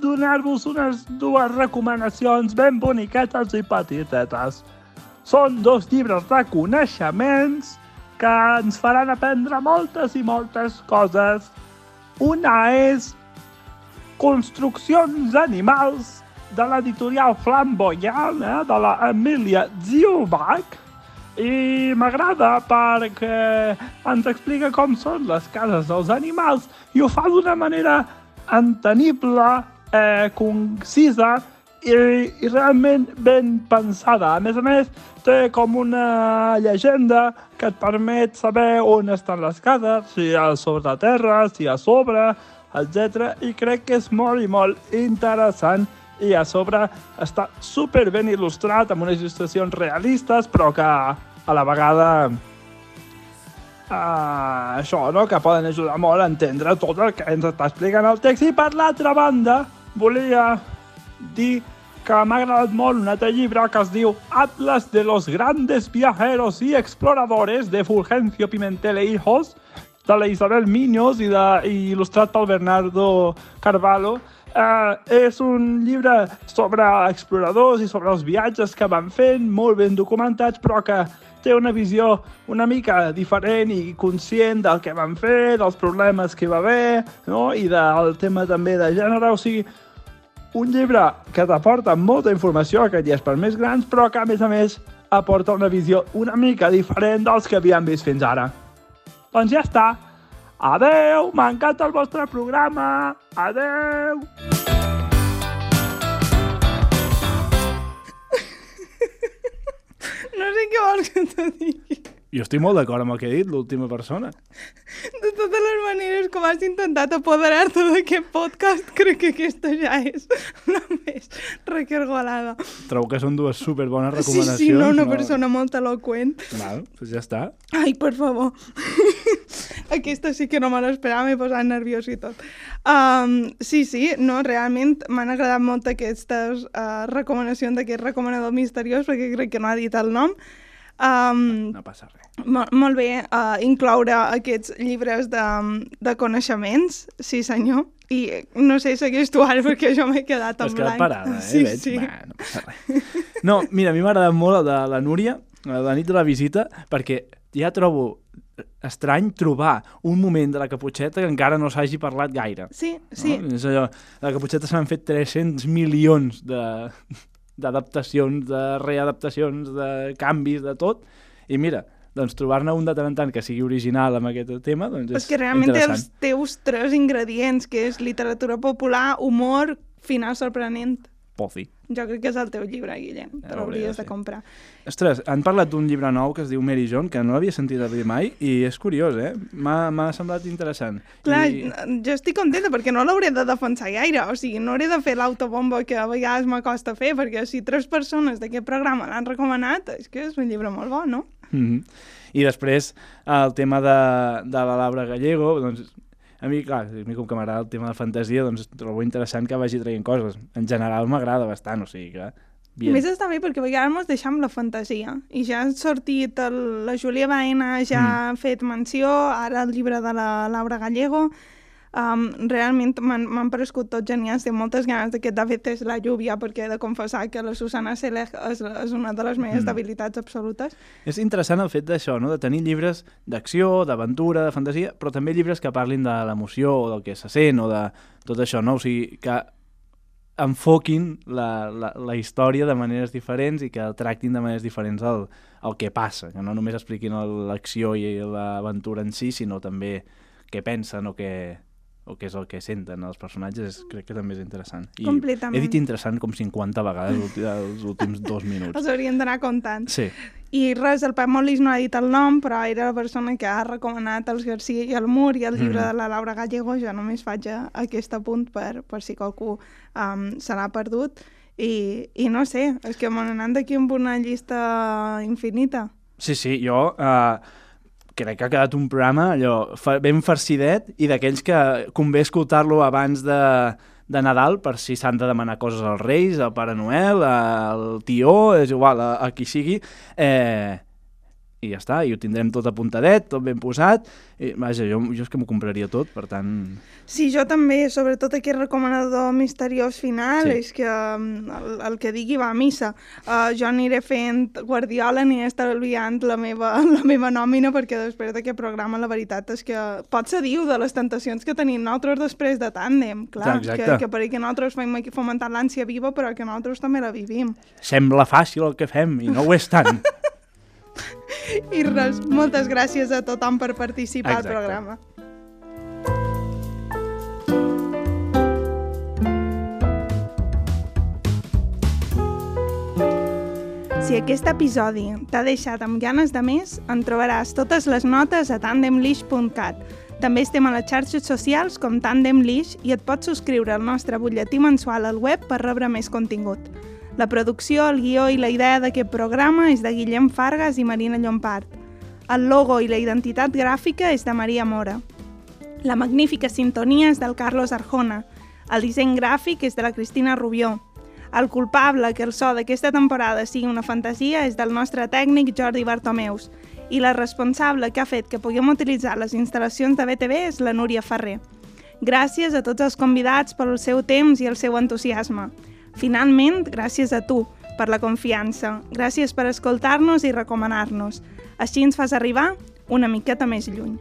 donar-vos unes dues recomanacions ben boniquetes i petitetes. Són dos llibres de coneixements que ens faran aprendre moltes i moltes coses. Una és Construccions animals l'editorial Flamboyant, eh, de la Emilia Ziubach, i m'agrada perquè ens explica com són les cases dels animals i ho fa d'una manera entenible, eh, concisa i, i realment ben pensada. A més a més, té com una llegenda que et permet saber on estan les cases, si a sobre terra, si a sobre, etc. I crec que és molt i molt interessant i a sobre està super ben il·lustrat amb unes il·lustracions realistes però que a la vegada uh, això, no? que poden ajudar molt a entendre tot el que ens està explicant el text i per l'altra banda volia dir que m'ha agradat molt un altre llibre que es diu Atlas de los grandes viajeros y exploradores de Fulgencio Pimentel e Hijos de la Isabel Miños i, de, i il·lustrat pel Bernardo Carvalho Eh, és un llibre sobre exploradors i sobre els viatges que van fent, molt ben documentats, però que té una visió una mica diferent i conscient del que van fer, dels problemes que hi va haver, no? i del tema també de gènere, o sigui, un llibre que t'aporta molta informació, que ja és per més grans, però que a més a més aporta una visió una mica diferent dels que havíem vist fins ara. Doncs ja està. Adeu, m'encanta el vostre programa. Adeu. No sé què vols que te digui. Jo estic molt d'acord amb el que ha dit l'última persona. De totes les maneres com has intentat apoderar-te d'aquest podcast, crec que aquesta ja és la més recargolada. Trobo que són dues superbones Sí, recomanacions. sí, no, una persona molt eloqüent. Val, doncs ja està. Ai, per favor. Aquesta sí que no me l'esperava, m'he posat nerviós i tot. Um, sí, sí, no, realment m'han agradat molt aquestes uh, recomanacions d'aquest recomanador misteriós, perquè crec que no ha dit el nom. Um, no passa res. Molt, molt bé, uh, incloure aquests llibres de, de coneixements, sí senyor. I no sé, segueix tu ara, perquè jo m'he quedat en T'has quedat blanc. parada, eh? Sí, Veig? sí. Va, no passa res. No, mira, a mi m'ha agradat molt el de la Núria, la nit de la visita, perquè ja trobo estrany trobar un moment de la Caputxeta que encara no s'hagi parlat gaire. Sí, sí. No? És allò, la Caputxeta s'han fet 300 milions de d'adaptacions, de readaptacions, de canvis, de tot, i mira, doncs trobar-ne un de tant en tant que sigui original amb aquest tema, doncs és És que realment els teus tres ingredients, que és literatura popular, humor, final sorprenent. Pozi. Jo crec que és el teu llibre, Guillem. Te Ja ho l'hauries veuré, de comprar. Ostres, han parlat d'un llibre nou que es diu Mary John, que no l'havia sentit a dir mai, i és curiós, eh? M'ha semblat interessant. Clar, I... jo estic contenta perquè no l'hauré de defensar gaire, o sigui, no hauré de fer l'autobomba que a vegades m'acosta fer, perquè si tres persones d'aquest programa l'han recomanat, és que és un llibre molt bo, no? Mm -hmm. I després, el tema de, de la Laura Gallego, doncs, a mi, clar, a mi com que m'agrada el tema de fantasia, doncs trobo interessant que vagi traient coses. En general m'agrada bastant, o sigui que... A Bien. més està bé perquè a vegades ens deixem la fantasia i ja ha sortit el, la Júlia Baena, ja mm. ha fet menció, ara el llibre de la Laura Gallego, um, realment m'han paregut tots genials, tinc moltes ganes de que David és la lluvia perquè he de confessar que la Susana Selej és, és una de les meves Mm. debilitats absolutes. És interessant el fet d'això, no? de tenir llibres d'acció, d'aventura, de fantasia, però també llibres que parlin de l'emoció o del que se sent o de tot això, no? O sigui, que enfoquin la, la, la història de maneres diferents i que tractin de maneres diferents el, el que passa, que no només expliquin el- l'acció i l'aventura en si, sinó també què pensen o què, o què és el que senten els personatges, crec que també és interessant. I Completament. he dit interessant com 50 vegades els, últims dos minuts. Els haurien d'anar comptant. Sí. I res, el Pep Molis no ha dit el nom, però era la persona que ha recomanat els Garcia i el Mur i el llibre Mhm. de la Laura Gallego. Jo només faig a- aquest apunt per, per si qualcú um, se l'ha perdut. I, I no sé, és que me n'anant d'aquí amb una llista infinita. Sí, sí, jo uh, crec que ha quedat un programa allò ben farcidet i d'aquells que convé escoltar-lo abans de, de Nadal per si s'han de demanar coses als Reis, al Pare Noel, al tió, és igual, a, a qui sigui. Eh, I ja està, i ho tindrem tot apuntadet, tot ben posat. I, vaja, jo, jo és que m'ho compraria tot, per tant... Sí, jo també, sobretot aquest recomanador misteriós final, Sí. és que um, el, el que digui va a missa. Uh, jo aniré fent Guardiola, aniré estalviant la meva, la meva nòmina, perquè després d'aquest programa la veritat és que pot ser diu de les tentacions que tenim nosaltres després de tàndem, clar, Exacte. que, que pareix que nosaltres fem aquí fomentar l'ànsia viva, però que nosaltres també la vivim. Sembla fàcil el que fem, i no ho és tant. I res, moltes gràcies a tothom per participar Exacte. al programa. Si aquest episodi t'ha deixat amb ganes de més, en trobaràs totes les notes a tandemlish.cat. També estem a les xarxes socials com Tandem Lish i et pots subscriure al nostre butlletí mensual al web per rebre més contingut. La producció, el guió i la idea d'aquest programa és de Guillem Fargas i Marina Llompart. El logo i la identitat gràfica és de Maria Mora. La magnífica sintonia és del Carlos Arjona. El disseny gràfic és de la Cristina Rubió. El culpable que el so d'aquesta temporada sigui una fantasia és del nostre tècnic Jordi Bartomeus i la responsable que ha fet que puguem utilitzar les instal·lacions de BTV és la Núria Ferrer. Gràcies a tots els convidats pel seu temps i el seu entusiasme. Finalment, gràcies a tu per la confiança. Gràcies per escoltar-nos i recomanar-nos. Així ens fas arribar una miqueta més lluny.